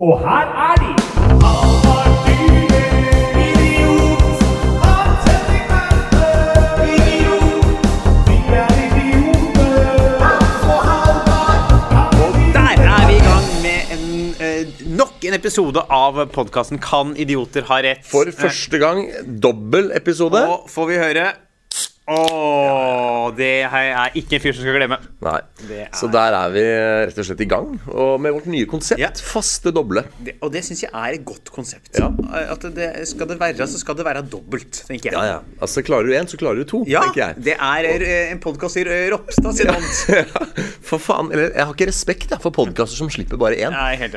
Og her er de! Der vi i gang med en, eh, nok en episode av podkasten Kan idioter ha rett? For første gang dobbel episode. Og får vi høre Åh, det er ikke en fyr som skal glemme. Nei. Er- Så der er vi rett og slett i gang. Og med vårt nye konsept, Ja. faste doble. Det, og det syns jeg er et godt konsept. Ja. At det, skal det være, så skal det være dobbelt, tenker jeg. Ja, ja. Altså, klarer du én, så klarer du to, Ja, tenker jeg. det er eh, en podkast i eh, Ropstad sin hånd. For faen, eller Jeg har ikke respekt jeg, for podkaster som slipper bare én.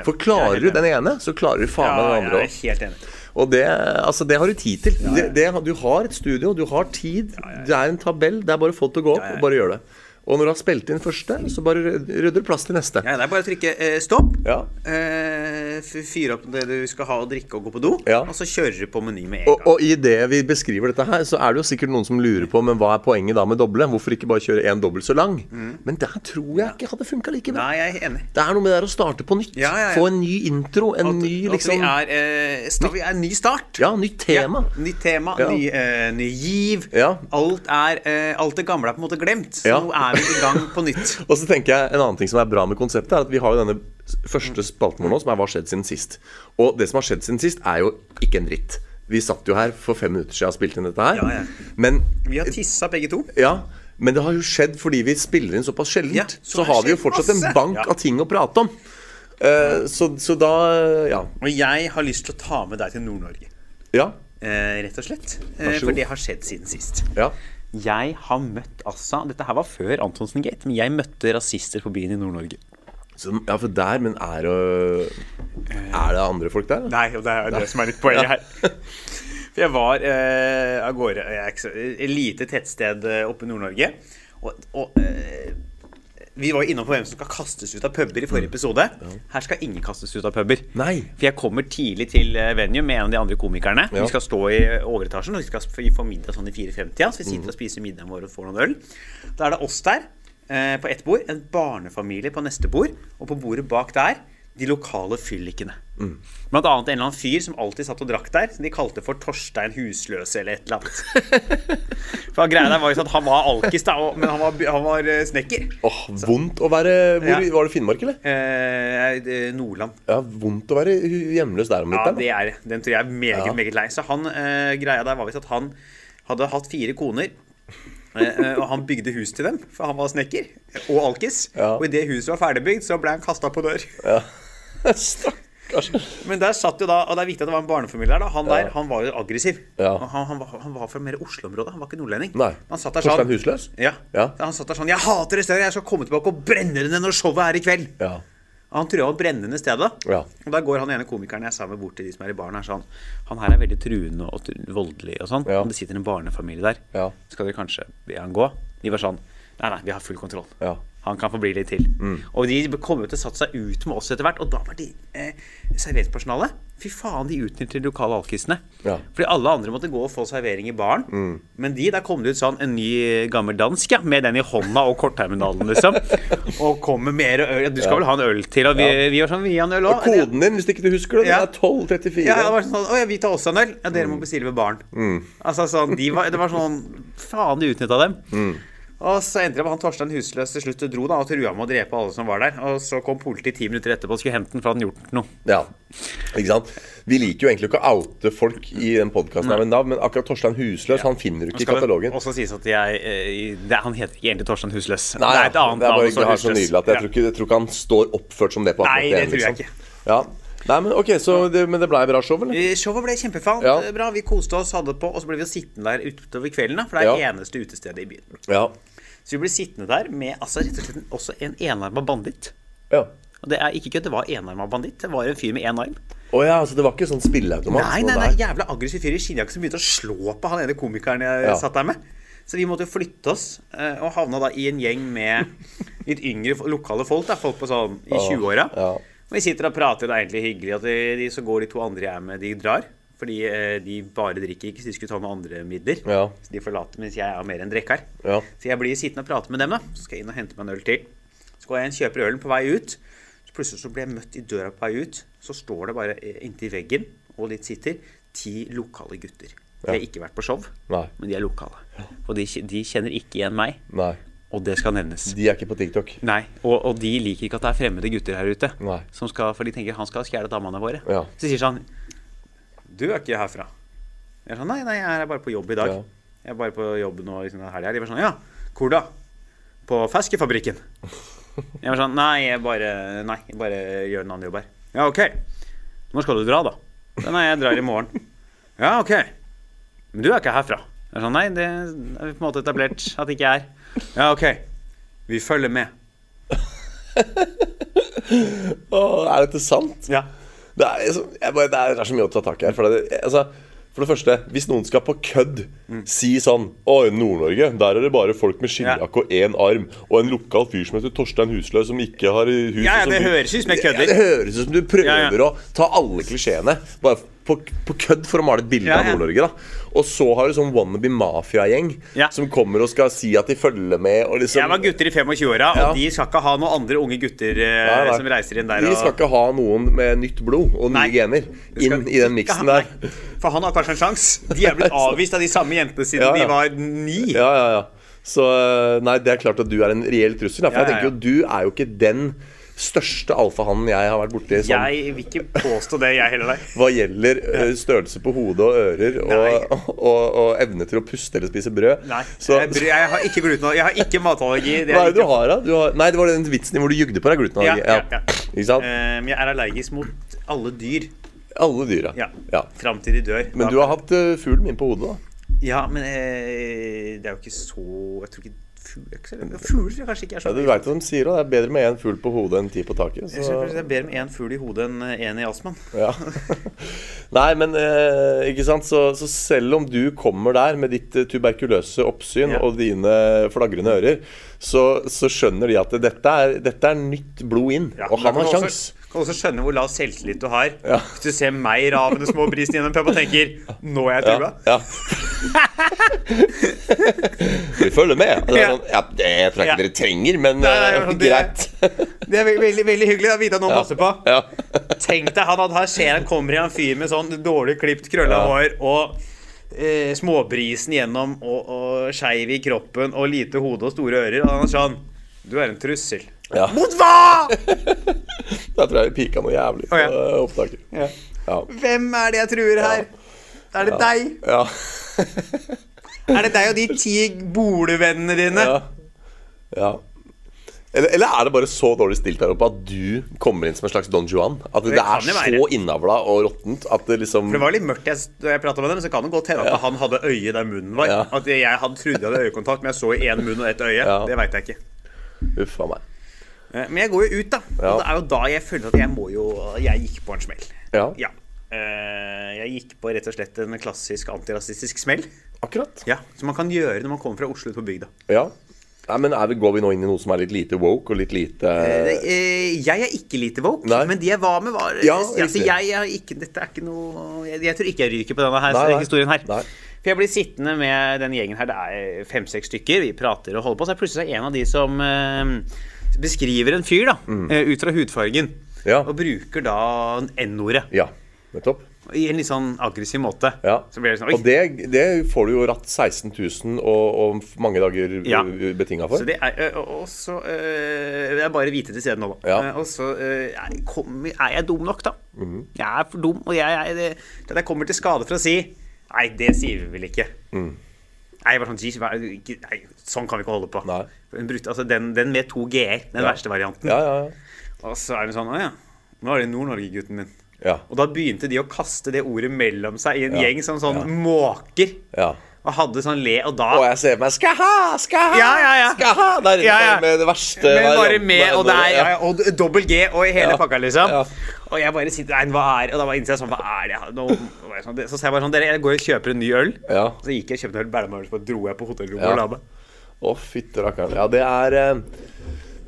For er klarer du den ene, så klarer du faen meg Ja, den andre òg. Og det, altså, det har du tid til. Det, det, du har et studio, du har tid. Det er en tabell. Det er bare å få det til å gå opp, og bare gjøre det. Og når du har spilt inn første, så bare rydder du plass til neste. Ja, det er bare å trykke eh, stopp. Ja. Eh, fyre opp det du skal ha å drikke og gå på do. Ja. Og så kjører du på meny med en gang. og i det vi beskriver dette her, så er det jo sikkert noen som lurer på Men hva er poenget da med doble? Hvorfor ikke bare kjøre én dobbelt så lang? Men der tror jeg ikke hadde funka like bra. Nei, jeg er enig. Det er noe med det der å starte på nytt. Ja, ja, ja. Få en ny intro, en At, ny at liksom vi er, eh, vi er en ny start. Ja, nytt tema. Nytt tema, ny, eh, ny giv. Ja. Alt, er, eh, alt det gamle er på en måte glemt. Så Ja. nå er vi i gang på nytt. Og så tenker jeg En annen ting som er bra med konseptet, er at vi har jo denne første spalten vår nå, som er Hva har skjedd siden sist? Og det som har skjedd siden sist, er jo ikke en dritt. Vi satt jo her for fem minutter siden og spilte inn dette her. Ja, ja. Men Vi har tissa begge to. Ja, men det har jo skjedd fordi vi spiller inn såpass sjeldent. Ja, så så har vi jo fortsatt fortsatt en bank av ting å prate om. Uh, så, så da Ja. Og jeg har lyst til å ta med deg til Nord-Norge. Ja. Uh, rett og slett. Eh, for det har skjedd siden sist. ja. Jeg har møtt altså Dette her var før Antonsen Gate, men jeg møtte rasister på byen i Nord-Norge. Ja, for der, men er det Er det andre folk der? Nei, og det er det som er litt poenget her. For jeg var eh, av gårde Et lite tettsted eh, oppe i Nord-Norge. Og, og eh, vi var jo innom på hvem som skal kastes ut av puber i forrige episode. Her skal ingen kastes ut av puber. Nei. For jeg kommer tidlig til eh, venue med en av de andre komikerne. Ja. Vi skal stå i overetasjen og vi skal få middag sånn i 4.50. Så vi sitter og spiser middagen vår og får noen øl. Da er det oss der eh, på ett bord, en barnefamilie på neste bord, og på bordet bak der de lokale fyllikene. Blant annet en eller annen fyr som alltid satt og drakk der, som de kalte for Torstein Husløse eller et eller annet. For greia der var jo sånn at Han var alkis, da, men han var, han var eh, snekker. Åh, Vondt å være hvor, Ja. Var det Finnmark, eller? Eh, Nordland. Ja, Vondt å være hjemløs der om Ja, det er det. Den tror jeg er meget, Ja. meget lei. Så han, eh, greia der var visst at han hadde hatt fire koner. eh, eh, og han bygde hus til dem, for han var snekker og alkis. Ja. Og idet huset var ferdigbygd, så ble han kasta på dør. Stakkars. Men der satt jo da, og det er viktig at det var en barnefamilie der. da Han der, han var jo aggressiv. Ja. Han, han, var, han var fra mer Oslo-området. Han var ikke nordlending. Nei. Han satt der Torstein sånn Husløs? Ja. Ja. Han satt der sånn Jeg hater det stedet! Jeg skal komme tilbake og brenne det ned når showet er i kveld! Ja. Han trua å brenne ned stedet. Ja. Og der går han ene komikeren jeg sa med bort til de som er i baren, er sånn Han her er veldig truende og tru- voldelig og sånn. Ja. Det sitter en barnefamilie der. Ja. Skal dere kanskje be han gå? De var sånn Nei, nei, vi har full kontroll. Ja. Mm. Han kan få bli litt til. Og de kom jo til å satt seg ut med oss etter hvert, og da var de eh, serveringspersonalet Fy faen, de utnytter de lokale alkisene. Ja. Mm. Fordi alle andre måtte gå og få servering i baren. Men de, der kom det ut sånn en ny gammel dansk, ja, med den i hånda og kortterminalen, liksom. og kom med mer øl. Ja, Du skal vel ha en øl til? Og vi, vi var sånn, vi gir han øl Og òg. koden din, hvis ikke du husker det, Ja. det er 1234. Ja, det var sånn, Å ja, vi tar også en øl. Ja, dere må bestille ved baren. Altså sånn, de var, Det var sånn Faen, de utnytta dem. Og så endte det med han Torstein Husløs til slutt dro da og trua med å drepe alle som var der. Og så kom politiet ti minutter etterpå og skulle hente den, for han hadde gjort noe. Ja, ikke sant? Vi liker jo egentlig ikke å oute folk i den podkasten, navn, men akkurat Torstein Husløs han finner du ikke i katalogen. Og også sies at jeg eh, det, Han heter ikke egentlig Torstein Husløs. Nei, det er et annet det er bare navn. ikke så nydelig at jeg, tror ikke, jeg tror ikke han står oppført som det på akkurat Nei, det tror jeg liksom. Ja. Nei, men ok, så det, Men det ble bra show, eller? Showet ble kjempefant. Ja. eh, Bra. Vi koste oss, hadde på, og så ble vi jo sittende der utover kvelden. da For det er Ja. eneste utestedet i byen. Ja. Så vi ble sittende der med altså, rett og slett også en enarma banditt. ja. Og det er ikke kødd, det var enarma banditt. Det var en fyr med én arm. Å ja, altså det var ikke sånn spilleautomat? Nei, nei, nei, jævla aggressiv fyr i skinnjakke som begynte å slå på han ene komikeren jeg Ja. satt der med. Så vi måtte jo flytte oss, eh, og havna da i en gjeng med litt yngre lokale folk. da, Folk på sånn i 20-åra. ja. Vi sitter og prater, det er egentlig hyggelig at de, de så går de to andre jeg er med, de drar. Fordi eh, de bare drikker ikke, så de skulle ta noen andre midler. Ja. Så de forlater, mens jeg er mer enn drikker. Ja. Så jeg blir sittende og prate med dem, da. Så skal jeg inn og hente meg en øl til. Så går jeg inn, kjøper ølen på vei ut. Så Plutselig så blir jeg møtt i døra på vei ut. Så står det bare eh, inntil veggen og litt sitter ti lokale gutter. De har ikke vært på show, Nei. men de er lokale. Og de, de kjenner ikke igjen meg, Nei. Og det skal nevnes. De er ikke på TikTok. Nei, og, og de liker ikke at det er fremmede gutter her ute. Nei. Som skal, for de tenker han skal stjele damene våre. Ja. Så sier sånn Du er ikke herfra. Jeg er sånn Nei, nei, jeg er bare på jobb i dag. Ja. Jeg er bare på jobb nå liksom, helga. De var sånn Ja, hvor da? På Feskefabrikken. Jeg var sånn Nei, jeg bare Nei, jeg bare gjør en annen jobb her. Ja, OK. Når skal du dra, da? Nei, jeg drar i morgen. Ja, OK. Men du er ikke herfra. Jeg er sånn Nei, det er på en måte etablert at ikke jeg er. Ja, OK. Vi følger med. Åh, er dette sant? Ja. Det er, så- jeg bare, det er, det er så mye å ta tak i her. For det, altså, for det første, hvis noen skal på kødd si sånn Å, i Nord-Norge, der er det bare folk med skinnjakke og én arm, og en lokal fyr som heter Torstein Husløy, som ikke har hus Ja, ja, det høres ut som jeg kødder. Ja, det høres ut som du prøver å ta alle klisjeene bare på, på kødd for å male et bilde Ja, av. Nord-Norge. da Og så har du sånn wannabe mafiagjeng Ja. som kommer og skal si at de følger med. Og liksom, Jeg var gutter i 25-åra, Ja. og de skal ikke ha noen andre unge gutter eh, som reiser inn der. De og- skal ikke ha noen med nytt blod og nye Nei. gener inn i den miksen der. For han har kanskje en sjanse. De er blitt avvist av de samme jentene siden Ja, ja. de var ni. Ja, ja, ja. Så eh, nei, det er klart at du er en reell trussel. da, For Ja, jeg ja, tenker jo, du er jo ikke den største alfahannen jeg har vært borti sånn, Jeg vil ikke påstå det, jeg heller. Hva gjelder eh, størrelse på hode og ører og, og, og, og evne til å puste eller spise brød. Nei. Så, jeg, jeg har ikke gluten, jeg har ikke matallergi. det hva er det du har, da? Du har, nei, det var den vitsen hvor du jugde på deg glutenallergi. Ja, ja, ja. Ikke sant? Eh, Men jeg er allergisk mot alle dyr. Alle dyra. Ja. Ja. Fram til de dør. Men du har hatt uh, fuglen min på hodet, da. Ja, men eh, det er jo ikke så Jeg tror ikke så- Fugler tror jeg kanskje ikke er så Ja, du veit hva de sier, da. Det er bedre med én fugl på hodet enn ti på taket. Så... det er bedre med én fugl i hodet enn én i astmaen. Ja. Nei, men eh, ikke sant så, så selv om du kommer der med ditt eh, tuberkuløse oppsyn Ja. og dine flagrende ører, så, så skjønner de at dette er, dette er nytt blod inn. Ja, og han har. Også, kan også skjønne hvor lav selvtillit du har. Ja. Hvis du ser meg ravende små brisen gjennom puben og tenker Nå er jeg trua. Ja. Vi følger med. Det sånn, ja, det tror jeg ikke dere trenger, men Nei, nei, eh, greit. det-. Det er veldig, veldig, hyggelig å vite at noen passer på. Ja. Tenk deg han at her ser han kommer i en fyr med sånn dårlig klipt, krølla hår og eh, småbrisen gjennom og, og skeiv i kroppen og lite hode og store ører. Og han er sånn Du er en trussel. Ja. Mot hva?! Da tror jeg vi pika noe jævlig på oh, ja. opptaket. Ja. Ja. Hvem er det jeg truer her? Er det deg? Ja. Er det deg og de ti bolevennene dine? ja. ja. Eller, eller er det bare så dårlig stilt der oppe at du kommer inn som en slags Don Juan? At det, Det er så innavla og råttent at det liksom For Det var litt mørkt jeg, da jeg prata med dem, så kan det godt hende at han hadde øye der munnen var. Ja. At jeg hadde trodde jeg hadde øyekontakt, men jeg så i én munn og ett øye. Ja. Det veit jeg ikke. Uff meg. Eh, Men jeg går jo ut, da. Ja. Og det er jo da jeg føler at jeg må jo Jeg gikk på en smell. Ja, Ja. Eh, Jeg gikk på rett og slett en klassisk antirasistisk smell. akkurat. Ja, Som man kan gjøre når man kommer fra Oslo ut på bygda. Ja. Nei, men er vi, Går vi nå inn i noe som er litt lite woke og litt lite Eh, Jeg er ikke lite woke, Nei. men de jeg var med, var Ja, altså, jeg er ikke, Dette er ikke noe jeg, jeg tror ikke jeg ryker på denne her, Nei, historien her. Nei. For jeg blir sittende med den gjengen her. Det er fem-seks stykker. Vi prater og holder på. Så er plutselig en av de som beskriver en fyr, da, mm. ut fra hudfargen. Ja. Og bruker da N-ordet Ja, nettopp. i en litt sånn aggressiv måte. Ja. Så blir det sånn. Og det, det får du jo ratt 16 000 og, og mange dager Ja. betinga for. Så det er ø, og så ø, Det er bare hvite til stede nå, da. Ja. Eh, Og så øh, er, jeg dum nok, da? Mm. Jeg er for dum, og jeg, jeg, det, jeg kommer til skade for å si Nei, det sier vi vel ikke. Mm. Jeg var sånn, "Jeez, hva er- ikke- nei, sånn kan vi ikke holde på. Altså, den, den med to g-er, den Ja. verste varianten. Ja, ja, ja. Og så er det sånn Å ja, nå er det Nord-Norge-gutten min. Ja. Og da begynte de å kaste det ordet mellom seg i en gjeng som sånn måker. ja. Og hadde sånn le, og da Og jeg ser meg Skal ha, skal ha, Ja, ja, ja. skal ha Der Ja, ja. med det verste Men bare med, og det er ja. ja, og dobbel G og i hele pakka, liksom. Ja. Og jeg bare sitter Nei, hva er Og da var jeg sånn Hva er det nå, sånn, det- Så sa jeg bare sånn Dere, jeg går og kjøper en ny øl. Ja. Så gikk jeg og kjøpte en øl, bæla bare dro jeg på hotellrommet og la meg. Å, fytte rakkeren. Ja, det er eh,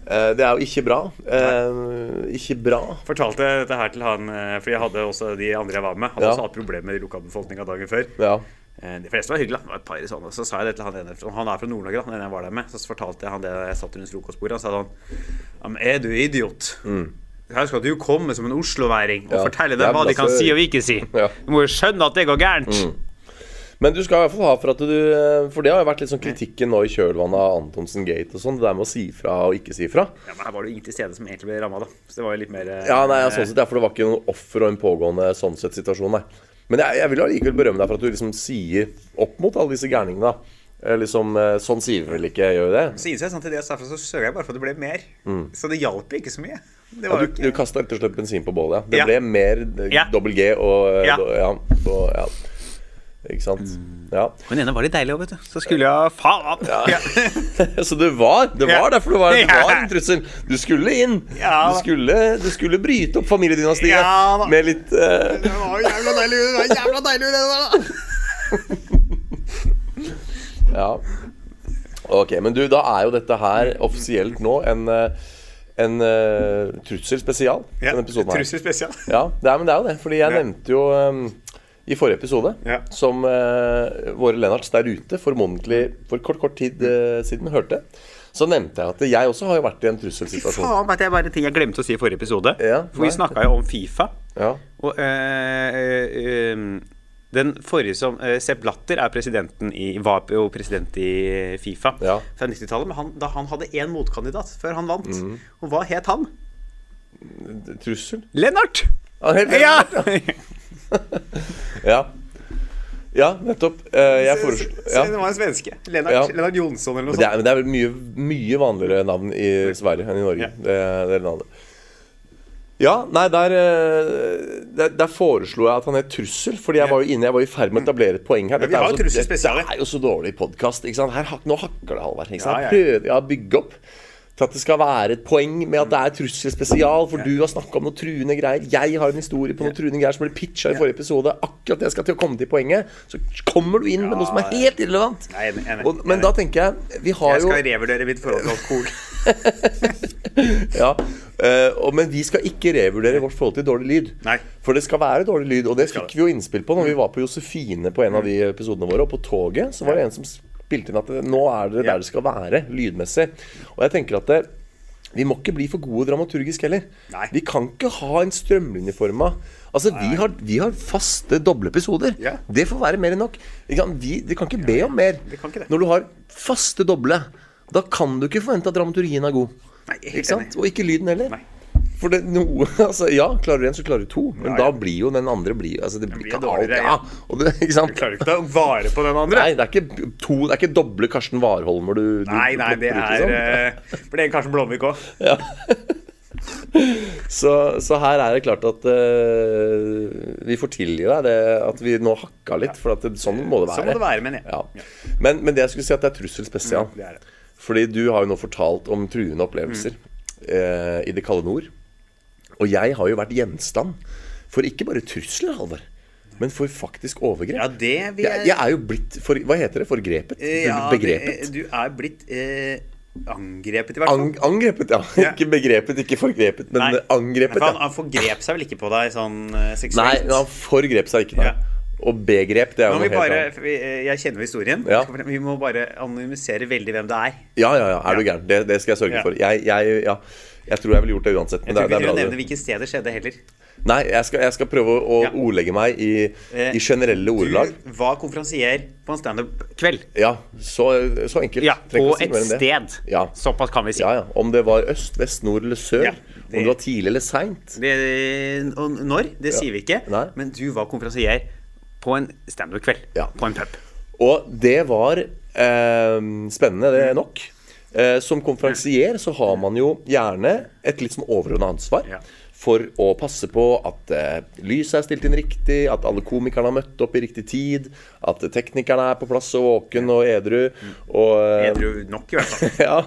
eh, Det er jo ikke bra. Eh, ikke bra. Fortalte dette her til han eh, Fordi jeg hadde også de andre jeg var med. Hadde Ja. også hatt problemer med lokalbefolkninga dagen før. Ja. Eh, De fleste var hyggelige. Det var et par i sånne. Så sa jeg det til han ene Han er fra Nord-Norge, da, ene jeg var der med. Så fortalte jeg han det jeg satt rundt frokostbordet. Han sa sånn Er du idiot? Mm. Her skal du komme som en osloværing og Ja, fortelle dem hva de kan si og ikke si. Ja. Du må jo skjønne at det går gærent. Men du skal i hvert fall ha for at du eh, For det har jo vært litt sånn kritikken nå i kjølvannet av Antonsen Gate og sånn. Det der med å si fra og ikke si fra. Ja, men her var det jo ingen til stede som egentlig ble ramma, da. Så det var jo litt mer eh, Ja, nei, sånn sett, ja, for det var ikke noe offer og en pågående sånn sett situasjon, nei. Men jeg, jeg vil allikevel berømme deg for at du liksom sier opp mot alle disse gærningene. Eh, Liksom, eh, sånn sier vi vel ikke, gjør vi det? Så innså jeg sånn til det jeg sa fra, så søker jeg bare for at det ble mer. Så det hjalp ikke så mye. Det Ja, du jo du kasta rett og slett bensin på bålet. Det Ja. ble mer eh, Ja. dobbel G og Ja. ja, og, ja. Ikke sant? Ja. Men ene var litt deilig òg, vet du. Så skulle jeg faen ja. Så det var det var derfor det var, det var en trussel. Du skulle inn. Du, skulle, du skulle bryte opp familiedynastiet med litt uh... Det var jævla deilig, det var jævla deilig det der. Ja. Ok, men du, da er jo dette her offisielt nå en, eh, en uh, trussel spesial. Ja, denne episoden her. Trussel spesial. Ja, det er, men det er jo det. Fordi jeg Ja. nevnte jo um, i forrige episode, Ja. som uh, våre Lennarts der ute formodentlig for kort, kort tid uh, siden hørte, så nevnte jeg at jeg også har jo vært i en Fy faen, vet jeg bare ting jeg glemte å si i forrige episode. Ja, For vi snakka jo om Fifa. Ja. Og eh, eh, um, den forrige som eh, Sepp Blatter er presidenten i, var jo president i Fifa fra 90-tallet. Men han, da han hadde én motkandidat før han vant. Mm. Og hva het han? Trussel? Lennart! Ja, Lennart. Ja! ja. ja, nettopp. Eh, jeg foreslo ja. Det var en svenske. Lennart, Ja. Lennart Jonsson eller noe sånt. det er, men det er mye, mye vanligere navn i Sverige enn i Norge. Det, det navnet. Ja, nei, der, eh, der, der foreslo jeg at han het Trussel. Fordi jeg var jo inne, jeg var i ferd med å etablere et poeng her. Ja, Dette er jo så- Dette er jo så dårlig podkast. Nå hakker det, Halvard. Ja, ja. Prøver jeg å bygge opp til at det skal være et poeng med at det er trusselspesial. For du har snakka om noen truende greier. Jeg har en historie på noen truende greier som ble pitcha i forrige episode. Akkurat det jeg skal til å komme til poenget. Så kommer du inn med noe som er helt irrelevant. Nei, enig, enig, Og, men da tenker jeg Vi har Jeg jo skal revurdere mitt forhold til alkohol. Ja, Uh, og, Men vi skal ikke revurdere vårt forhold til dårlig lyd. Nei. For det skal være dårlig lyd, og det fikk vi jo innspill på når vi var på Josefine på en av de episodene våre. Og på toget så var det en som spilte inn at nå er det der det skal være, lydmessig. Og jeg tenker at det, vi må ikke bli for gode dramaturgisk heller. Nei. Vi kan ikke ha en strømlinjeforma Altså, vi har, vi har faste doble episoder. Ja. Det får være mer enn nok. Vi kan, Vi, vi kan ikke be om mer. Ikke. Når du har faste doble, da kan du ikke forvente at dramaturgien er god. Nei, helt Ikke sant? Og ikke lyden heller. Nei. For det, noe, altså, ja, klarer du en, så klarer du to. Men Ja, da blir jo den andre blir, altså, Det blir blir ikke alt. Ja. ja. Det, ikke sant? Du klarer ikke å vare på den andre. Nei, det er ikke to Det er ikke doble Karsten Warholmer du, du Nei, nei, det er For det er Karsten Blomvik òg. så, så her er det klart at uh, vi får tilgi deg det at vi nå hakka litt. For at det, sånn må det være. Sånn må det være, men. Ja. Men, men det jeg skulle si at det er trussel spesial. Det er det. Fordi du har jo nå fortalt om truende opplevelser eh, i det kalde nord. Og jeg har jo vært gjenstand for ikke bare trusler, Halvard, men for faktisk overgrep. Ja, det vil jeg, jeg er jo blitt for, Hva heter det? Forgrepet? Eh, ja, Begrepet? det- Du er blitt eh, angrepet, i hvert fall. Ang, angrepet, ja. Ja. Ikke begrepet, ikke forgrepet, men Nei. angrepet. For han, han forgrep seg vel ikke på deg sånn seksuelt? Nei, han forgrep seg ikke. Nei. Ja. Og begrep, det er jo noe helt bare, annet. eh, Jeg kjenner jo historien. Ja. Vi må bare anonymisere veldig hvem det er. Ja, ja, ja. Er du gæren? Det, det skal jeg sørge for. Jeg, jeg, ja. Jeg tror jeg ville gjort det uansett. Jeg tror ikke vi er trenger å nevne hvilke steder det skjedde heller. Nei, jeg skal, jeg skal prøve å Ja. ordlegge meg i, Eh, i generelle ordelag. Du var konferansier på en standup-kveld. Ja, så, så enkelt. Ja, på si et sted. Ja. Såpass kan vi si. Ja, ja. Om det var øst, vest, nord eller sør. Ja, det- Om det var tidlig eller seint. Og når, det sier vi ikke. Nei. Men du var konferansier på en standup-kveld. Ja. På en pub. Og det var eh, spennende, det er nok. Eh, som konferansier så har man jo gjerne et litt sånn overordna ansvar. For å passe på at eh, lyset er stilt inn riktig, at alle komikerne har møtt opp i riktig tid, at teknikerne er på plass og våken og edru. Og, eh, Edru nok, i hvert fall. ja.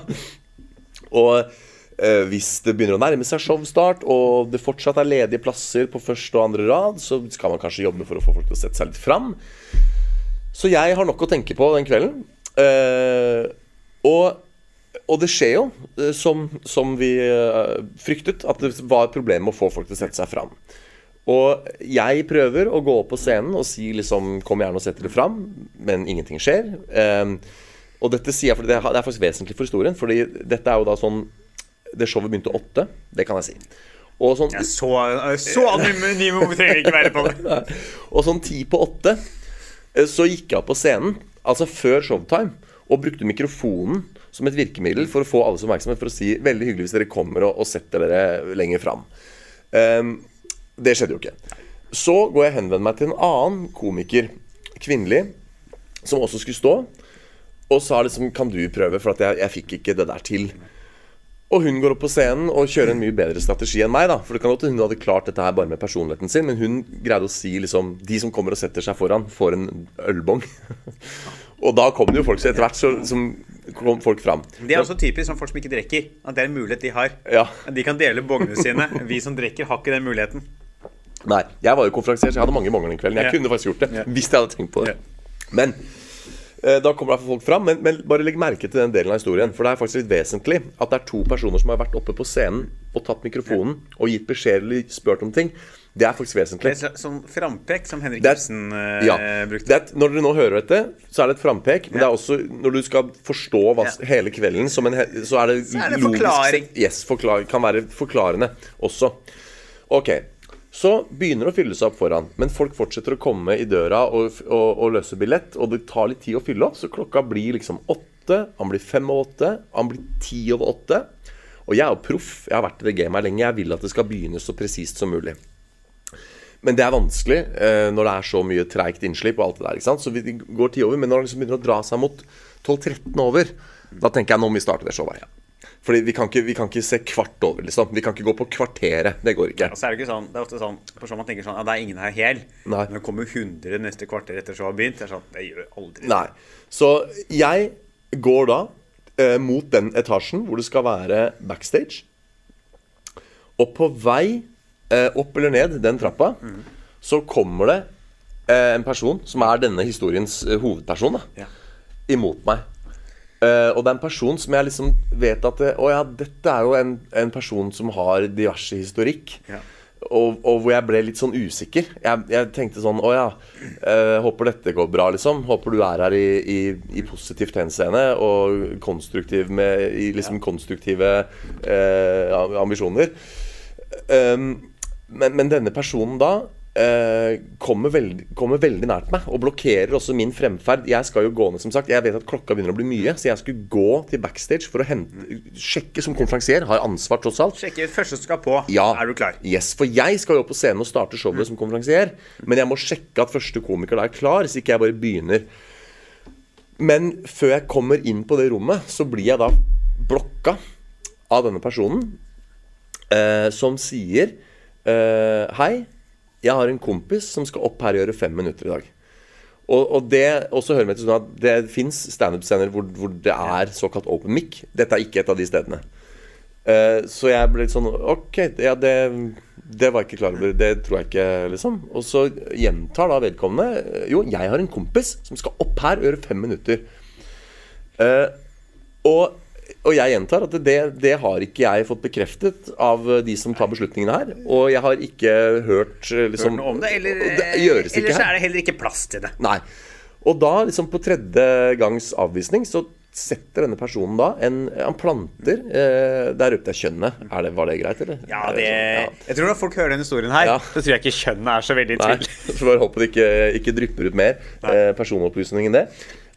Og eh, hvis det begynner å nærme seg showstart, og det fortsatt er ledige plasser på første og andre rad, så skal man kanskje jobbe for å få folk til å sette seg litt fram. Så jeg har nok å tenke på den kvelden. Eh, og, og det skjer jo, eh, som, som vi eh, fryktet, at det var et problem med å få folk til å sette seg fram. Og jeg prøver å gå opp på scenen og si liksom Kom gjerne og sett dere fram, men ingenting skjer. Um, og dette sier jeg fordi det er faktisk vesentlig for historien. Fordi dette er jo da sånn Det showet begynte åtte, det kan jeg si. Og sånn, Jeg så, så vi trenger ikke være på det. og sånn ti på åtte eh, så gikk jeg opp på scenen, altså før showtime, og brukte mikrofonen som et virkemiddel for å få alles oppmerksomhet for å si 'veldig hyggelig hvis dere kommer og, og setter dere lenger fram'. Um, det skjedde jo ikke. Så går jeg og henvender meg til en annen komiker, kvinnelig, som også skulle stå, og sa liksom 'kan du prøve', for jeg, jeg fikk ikke det der til. Og hun går opp på scenen og kjører en mye bedre strategi enn meg. da For det kan godt hun hadde klart dette her bare med personligheten sin, men hun greide å si liksom De som kommer og setter seg foran, får en ølbong. og da kom det jo folk så etter hvert så, som kom folk fram. Det er også typisk sånn folk som ikke drikker. At det er en mulighet de har. Ja. De kan dele bognene sine. Vi som drikker, har ikke den muligheten. Nei, jeg var jo konferansier, så jeg hadde mange bonger den kvelden. Jeg Ja. kunne faktisk gjort det Ja. hvis jeg hadde tenkt på det. Men eh, da kommer det folk fram. Men, men bare legg merke til den delen av historien. For det er faktisk litt vesentlig at det er to personer som har vært oppe på scenen og tatt mikrofonen og gitt beskjed eller spurt om ting. Det er faktisk vesentlig. Det er sånn frampek som Henrik Ibsen eh, Ja, brukte. det er, Når dere nå hører dette, så er det et frampek. Men det er også når du skal forstå hva, Ja. hele kvelden, som en, så er det, Så er det forklaring. sett- Yes, forklar, kan være forklarende også. Ok, så begynner det å fylle seg opp foran. Men folk fortsetter å komme i døra og, og, og løse billett. Og det tar litt tid å fylle opp, så klokka blir liksom åtte. Han blir fem over åtte. Han blir ti over åtte. Og jeg er jo proff. Jeg har vært i det gamet lenge. Jeg vil at det skal begynne så presist som mulig. Men det er vanskelig eh, når det er så mye treigt innslipp og alt det der. ikke sant? Så vi går ti over, men når det liksom begynner å dra seg mot 12-13 over, da tenker jeg nå må vi starte det showet. Fordi vi kan, ikke, vi kan ikke se kvart over, liksom. Vi kan ikke gå på kvarteret. Det går ikke. Ja, så er det ikke sånn, det er ofte sånn på sånn man tenker sånn, ja, det er ingen her hel. Nei. Men det kommer 100 neste kvarter etter showet har begynt. Det er sånn, det gjør aldri Nei. Så jeg går da eh, mot den etasjen hvor det skal være backstage. Og på vei eh, opp eller ned den trappa, så kommer det eh, en person som er denne historiens eh, hovedperson, da, Ja. imot meg. Eh, og det er en person som jeg liksom vet at det, Å ja, dette er jo en, en person som har diverse historikk. Ja. Og, og hvor jeg ble litt sånn usikker. Jeg, jeg tenkte sånn Å ja, eh, håper dette går bra, liksom. Håper du er her i, i, i positivt henseende og konstruktiv med i liksom konstruktive eh, ambisjoner. Um, men, men denne personen da eh, kommer, veldig, kommer veldig nært meg og blokkerer også min fremferd. Jeg skal jo gå ned, som sagt. Jeg vet at klokka begynner å bli mye, så jeg skulle gå til backstage for å hente, sjekke som konferansier. Har ansvar, tross alt. Sjekke første som skal på. Ja. Er du klar? Yes, For jeg skal jo opp på scenen og starte showet som konferansier. Men jeg må sjekke at første komiker da er klar, så ikke jeg bare begynner. Men før jeg kommer inn på det rommet, så blir jeg da blokka av denne personen eh, som sier eh, Hei, jeg har en kompis som skal opp her og gjøre fem minutter i dag. Og, og det også hører med til sånn at det fins standup-scener hvor, hvor det er såkalt open mic. Dette er ikke et av de stedene. Uh, så jeg ble litt sånn Ok, ja, det, det var jeg ikke klar over. Det tror jeg ikke, liksom. Og så gjentar da vedkommende Jo, jeg har en kompis som skal opp her og gjøre fem minutter. Uh, og, og jeg gjentar at det, det har ikke jeg fått bekreftet av de som tar beslutningene her. Og jeg har ikke hørt liksom, Hørt noe om det, eller, det gjøres eller så er det heller ikke plass til det. Nei. Og da, liksom på tredje gangs avvisning, så setter denne personen da en Han planter eh, Der røpte jeg kjønnet. Er det, var det greit, eller? Ja, det ja. Jeg tror når folk hører denne historien her, Ja. så tror jeg ikke kjønnet er så veldig i Nei, tvil. så bare håper det ikke, ikke drypper ut mer eh, personopplysning enn det.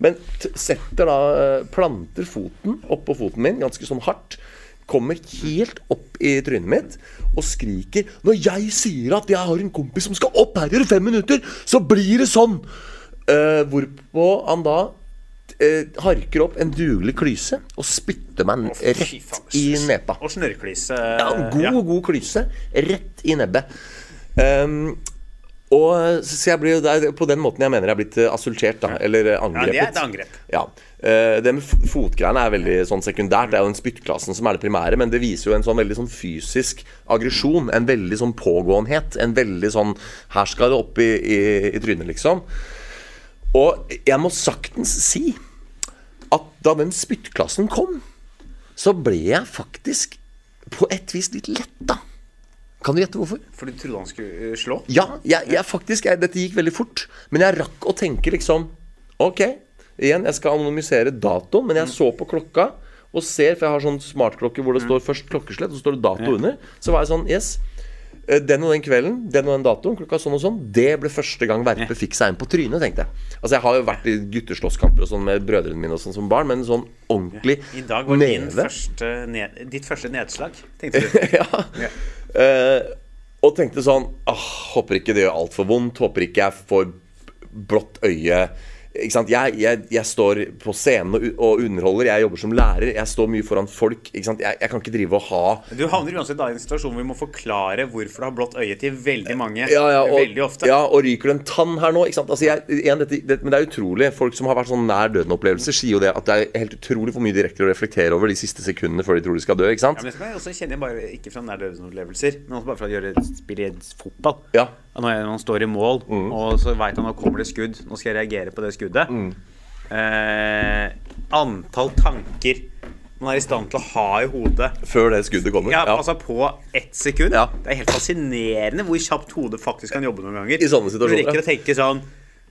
Men setter da eh, Planter foten oppå foten min ganske sånn hardt. Kommer helt opp i trynet mitt og skriker Når jeg sier at jeg har en kompis som skal opp her i fem minutter, så blir det sånn! Uh, hvorpå han da eh, harker opp en dugelig klyse og spytter meg oh, rett i nepa. Og snørrklyse. Ja, god, god, god klyse rett i nebbet. Ehm, og så jeg blir Det er På den måten jeg mener jeg er blitt eh, assultert, da. Eller angrepet. Ja, det er et angrep. Ja. Eh, det med fotgreiene er veldig sånn sekundært. Det er jo den spyttklassen som er det primære, men det viser jo en sånn veldig sånn fysisk aggresjon. En veldig sånn pågåenhet. En veldig sånn Her skal det opp i, i, i trynet, liksom. Og jeg må saktens si at da den spyttklassen kom, så ble jeg faktisk på et vis litt letta. Kan du gjette hvorfor? For du trodde han skulle eh, slå? Ja, jeg, jeg faktisk jeg, Dette gikk veldig fort. Men jeg rakk å tenke liksom Ok, igjen, jeg skal anonymisere datoen, men jeg så på klokka og ser, for jeg har sånn smartklokke hvor det står først klokkeslett, og så står det dato under. Så var jeg sånn Yes, eh, den og den kvelden, den og den datoen, klokka sånn og sånn. Det ble første gang Verpe fikk seg en på trynet, tenkte jeg. Altså, jeg har jo vært i gutteslåsskamper og sånn med brødrene mine og sånn som barn, men sånn ordentlig I dag var din neve. første ned, ditt første nedslag, tenkte du. ja. Eh, og tenkte sånn ah, Håper ikke det gjør altfor vondt. Håper ikke jeg får blått øye. Jeg, jeg, jeg står på scenen og, og underholder. Jeg jobber som lærer. Jeg står mye foran folk. Jeg, jeg kan ikke drive og ha Du havner uansett da i en situasjon hvor vi må forklare hvorfor du har blått øye til veldig mange. ja, ja, og, veldig ofte. Ja, og ryker du en tann her nå? Altså, igjen, dette, det, men det er utrolig. Folk som har vært sånn nær døden-opplevelser, sier jo det at det er helt utrolig hvor mye de rekker å reflektere over de siste sekundene før de tror de skal dø. Ikke sant? Ja, men jeg også kjenne bare ikke fra nær døden-opplevelser, men også bare fra å gjøre spille fotball. Ja. Når han står i mål, Mm. og så veit han nå kommer det skudd, nå skal jeg reagere på det skuddet. Mm. Eh, antall tanker man er i stand til å ha i hodet Før det skuddet kommer. ja, altså på ett sekund. Ja. Det er helt fascinerende hvor kjapt hodet faktisk kan jobbe noen ganger. I sånne situasjoner, Du rekker å tenke sånn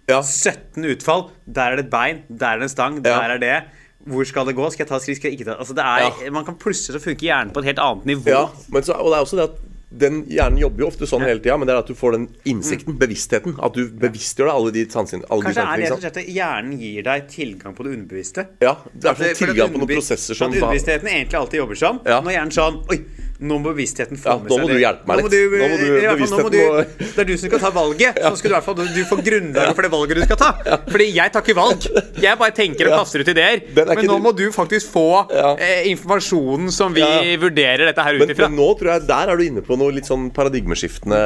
Ja. 17 utfall. Der er det et bein, der er det en stang, Ja. der er det. Hvor skal det gå? Skal jeg ta skritt? Skal jeg ikke ta Altså det er, Ja. Man kan plutselig så funke hjernen på et helt annet nivå. Ja, men så, og det er også det at den hjernen jobber jo ofte sånn hele tida, men det er at du får den innsikten, bevisstheten. At du bevisstgjør deg alle de sansene. Kanskje de er det ikke og at hjernen gir deg tilgang på det underbevisste. Ja, det er at tilgang på noen prosesser som At underbevisstheten egentlig alltid jobber sånn. Ja. Nå er hjernen sånn Oi, nå må bevisstheten få Ja, med nå seg må det. du hjelpe meg Nå må litt. du, Nå må du- i fall, nå må du, Det er du som skal ta valget, så skal du i hvert fall du får grunnlaget for det valget du skal ta. Fordi jeg tar ikke valg. Jeg bare tenker og kaster ut ideer. Er Men nå må du faktisk få eh, informasjonen som vi vurderer dette her ut men, ifra. men nå tror jeg der er du inne på noe litt sånn paradigmeskiftende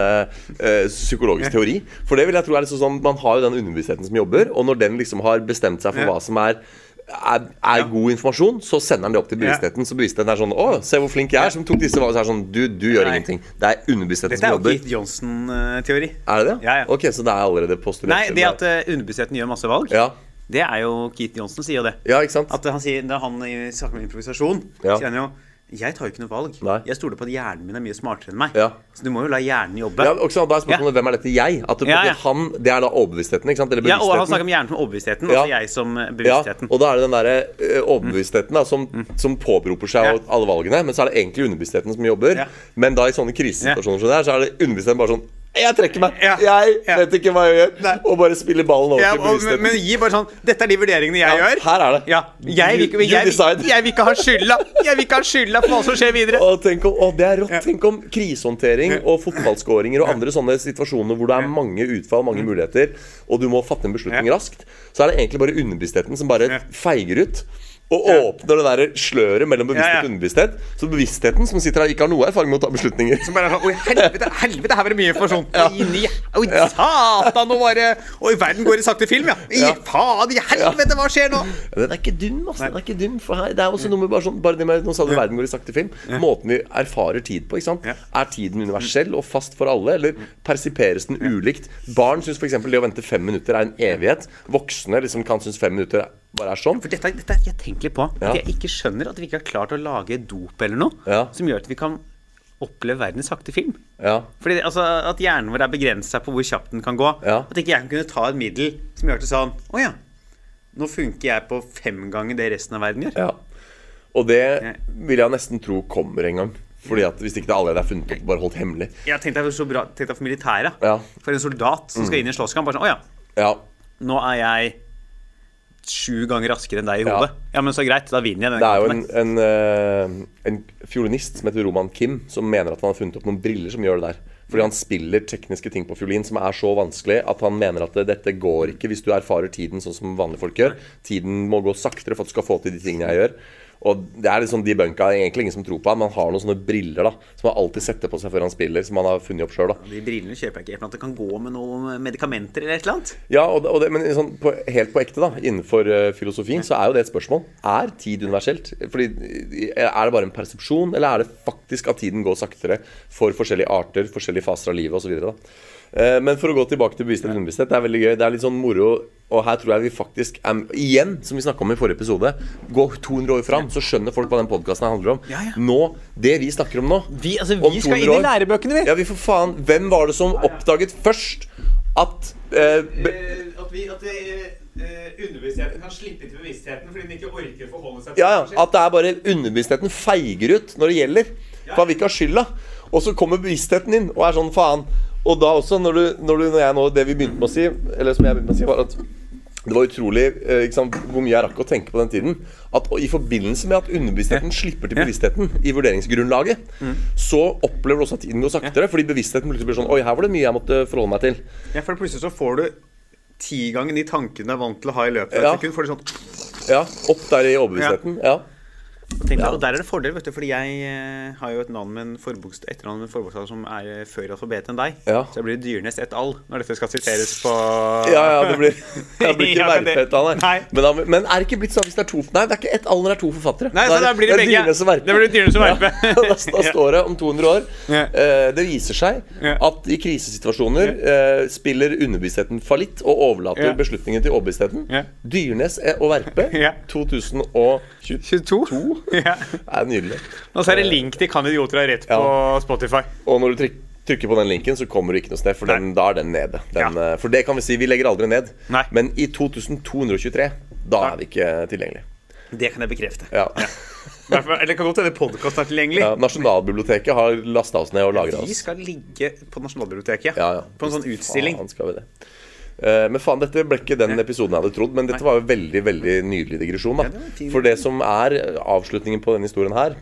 eh, psykologisk teori. For det vil jeg tro er liksom sånn Man har jo den underbevisstheten som jobber, og når den liksom har bestemt seg for hva som er er, er god informasjon, så sender han det opp til Ja. bevisstheten. Så bevisstheten er sånn Å, se hvor flink jeg er som tok disse valgene. Så er det sånn Du, du gjør Nei. ingenting. Det er underbevisstheten som jobber. Dette er jo. Keith Johnson-teori. Er det det? Ja, ja. Ok, så det er allerede postulert? Nei, det at uh, underbevisstheten gjør masse valg, Ja, det er jo Keith Johnson sier jo det. ja ikke sant? At han sier, Når han i- snakker om improvisasjon, Ja. sier han jo Jeg tar jo ikke noe valg. Nei. Jeg stoler på at hjernen min er mye smartere enn meg. Ja. Så du må jo la hjernen jobbe. Ja, også, da er spørsmålet hvem er dette jeg? At det, Ja, ja. Han, det er da overbevisstheten, ikke sant? Eller Ja, og han snakker om hjernen som overbevisstheten, Ja. og jeg som bevisstheten. Ja, og da er det den derre eh, overbevisstheten da, som, som påberoper seg Ja. alle valgene. Men så er det egentlig underbevisstheten som jobber. Ja. Men da i sånne krisesituasjoner som det er, så er det underbevisstheten bare sånn Jeg trekker meg! Ja. Jeg Ja. vet ikke hva jeg gjør. Nei. Og bare spiller ballen over Ja, til bevisstheten. men, men gi bare sånn Dette er de vurderingene jeg gjør. her er det. Ja, jeg, vil, you jeg, jeg vil ikke ha skylda Jeg vil ikke ha skylda for hva som skjer videre. Og tenk om, å, det er rått. Tenk om krisehåndtering og fotballskåringer og andre sånne situasjoner hvor det er mange utfall, mange muligheter, og du må fatte en beslutning raskt. Så er det egentlig bare underbevisstheten som bare feiger ut. Og åpner det der sløret mellom bevissthet og underbevissthet. Så bevisstheten, som sitter her, ikke har noe erfaring med å ta beslutninger. Som bare er sånn Oi, helvete, helvete, her var det mye informasjon. Ja. ni, oi, satan, nå var det Oi, verden går i sakte film, ja. I Ja. faen i helvete, hva skjer nå? Den er ikke dum, altså. Den er ikke dum For her, det er også noe med bare sånn Bare det med Nå sa du verden går i sakte film. Måten vi erfarer tid på. ikke sant? Ja. Er tiden universell og fast for alle, eller persiperes den ulikt? Barn syns f.eks. det å vente fem minutter er en evighet. Voksne liksom kan synes fem minutter bare er sånn. For dette, dette jeg tenker litt på. Ja. At jeg ikke skjønner at vi ikke har klart å lage dop eller noe Ja. som gjør at vi kan oppleve verden i sakte film. Ja. Fordi det- altså, At hjernen vår er begrensa på hvor kjapt den kan gå. Ja. At ikke jeg kan kunne ta et middel som gjør det sånn Å ja, nå funker jeg på fem ganger det resten av verden gjør. ja. Og det vil jeg nesten tro kommer en gang. Fordi at Hvis ikke det allerede er funnet opp, bare holdt hemmelig. Jeg tenkte jeg så bra tenkte jeg for militæret. Ja. Mm. For en soldat som skal inn i en slåsskamp. Bare sånn, Å ja, Ja. nå er jeg sju ganger raskere enn deg i hodet. Ja, men så greit, da vinner jeg den Det er jo en, en, eh, en fiolinist som heter Roman Kim, som mener at han har funnet opp noen briller som gjør det der. Fordi han spiller tekniske ting på fiolin som er så vanskelig at han mener at dette går ikke hvis du erfarer tiden sånn som vanlige folk gjør. Tiden må gå saktere for at du skal få til de tingene jeg gjør. Og det er liksom de bunka egentlig ingen som tror på men han har noen sånne briller da som han alltid setter på seg før han spiller, som han har funnet opp sjøl. De brillene kjøper jeg ikke. For at det kan gå med noen medikamenter eller et eller annet. Ja, og det, og det, men sånn, på, helt på ekte, da, innenfor uh, filosofien, så er jo det et spørsmål. Er tid universelt? Fordi eh, Er det bare en persepsjon, eller er det faktisk at tiden går saktere for forskjellige arter, forskjellige faser av livet osv.? Uh, men for å gå tilbake til bevissthet og underbevissthet, det er veldig gøy. Det er litt sånn moro, og her tror jeg vi faktisk er Igjen, som vi snakka om i forrige episode, gå 200 år fram, så skjønner folk hva den podkasten handler om. Ja, ja. Nå, Det vi snakker om nå Vi, altså, om vi skal 200 inn i lærebøkene, vi. Ja, vi for faen. Hvem var det som oppdaget først at eh, be, at vi, at underbevisstheten kan slippe til bevisstheten fordi den ikke orker å forholde seg til Ja, ja. At det er bare underbevisstheten feiger ut når det gjelder. For han vil ikke ha skylda. Og så kommer bevisstheten inn og er sånn faen. Og da også, når du, når du når jeg nå Det vi begynte med å si, eller som jeg begynte med å si, var at det var utrolig eh, sant, hvor mye jeg rakk å tenke på den tiden. At I forbindelse med at underbevisstheten slipper til bevisstheten i vurderingsgrunnlaget, så opplever du også at tiden går saktere. Fordi bevisstheten plutselig blir sånn Oi, her var det mye jeg måtte forholde meg til. Ja, for plutselig så får du ti ganger de tankene du er vant til å ha i løpet av Ja. et sekund. Får du sånn Ja, Opp der i overbevisstheten. Ja. Tenk deg, Ja. Og der er det fordel, vet du, fordi jeg eh, har jo et navn med en forbokst, etternavn med en forbokstav som er eh, før alfabetet enn deg. Ja. Så det blir Dyrnes et al. når dette skal siteres på Ja, ja, det blir, det blir ikke verpet av det- Verpe nei. Nei. Men, men er det ikke blitt sånn hvis det er to Nei, det er ikke ett all når det er to forfattere. Nei, så da blir det begge. Dyrnes og Verpe. Det blir Dyrnes og Verpe. Ja, da, da står det om 200 år eh, Det viser seg at i krisesituasjoner eh, spiller underbevisstheten fallitt og overlater beslutningen til overbevisstheten. Dyrnes og Verpe Ja. 2022 22? Ja. er nydelig. Og så er det link til Kan idioter ha rett på Spotify. Og når du tryk, trykker på den linken, så kommer du ikke noe sted, for den, da er den nede. Den, Ja. eh, For det kan vi si, vi legger aldri ned. Nei. Men i 2223, da er vi ikke tilgjengelig. Det kan jeg bekrefte. Ja. Ja. Eller det kan godt hende podkasten er tilgjengelig. Ja, Nasjonalbiblioteket har lasta oss ned og lagra Vi skal ligge på Nasjonalbiblioteket. Ja, ja. På en sånn utstilling. Faen skal vi det. Eh, men faen, dette ble ikke den episoden jeg hadde trodd. Men dette var jo veldig veldig nydelig digresjon. da Ja. For det som er avslutningen på denne historien her,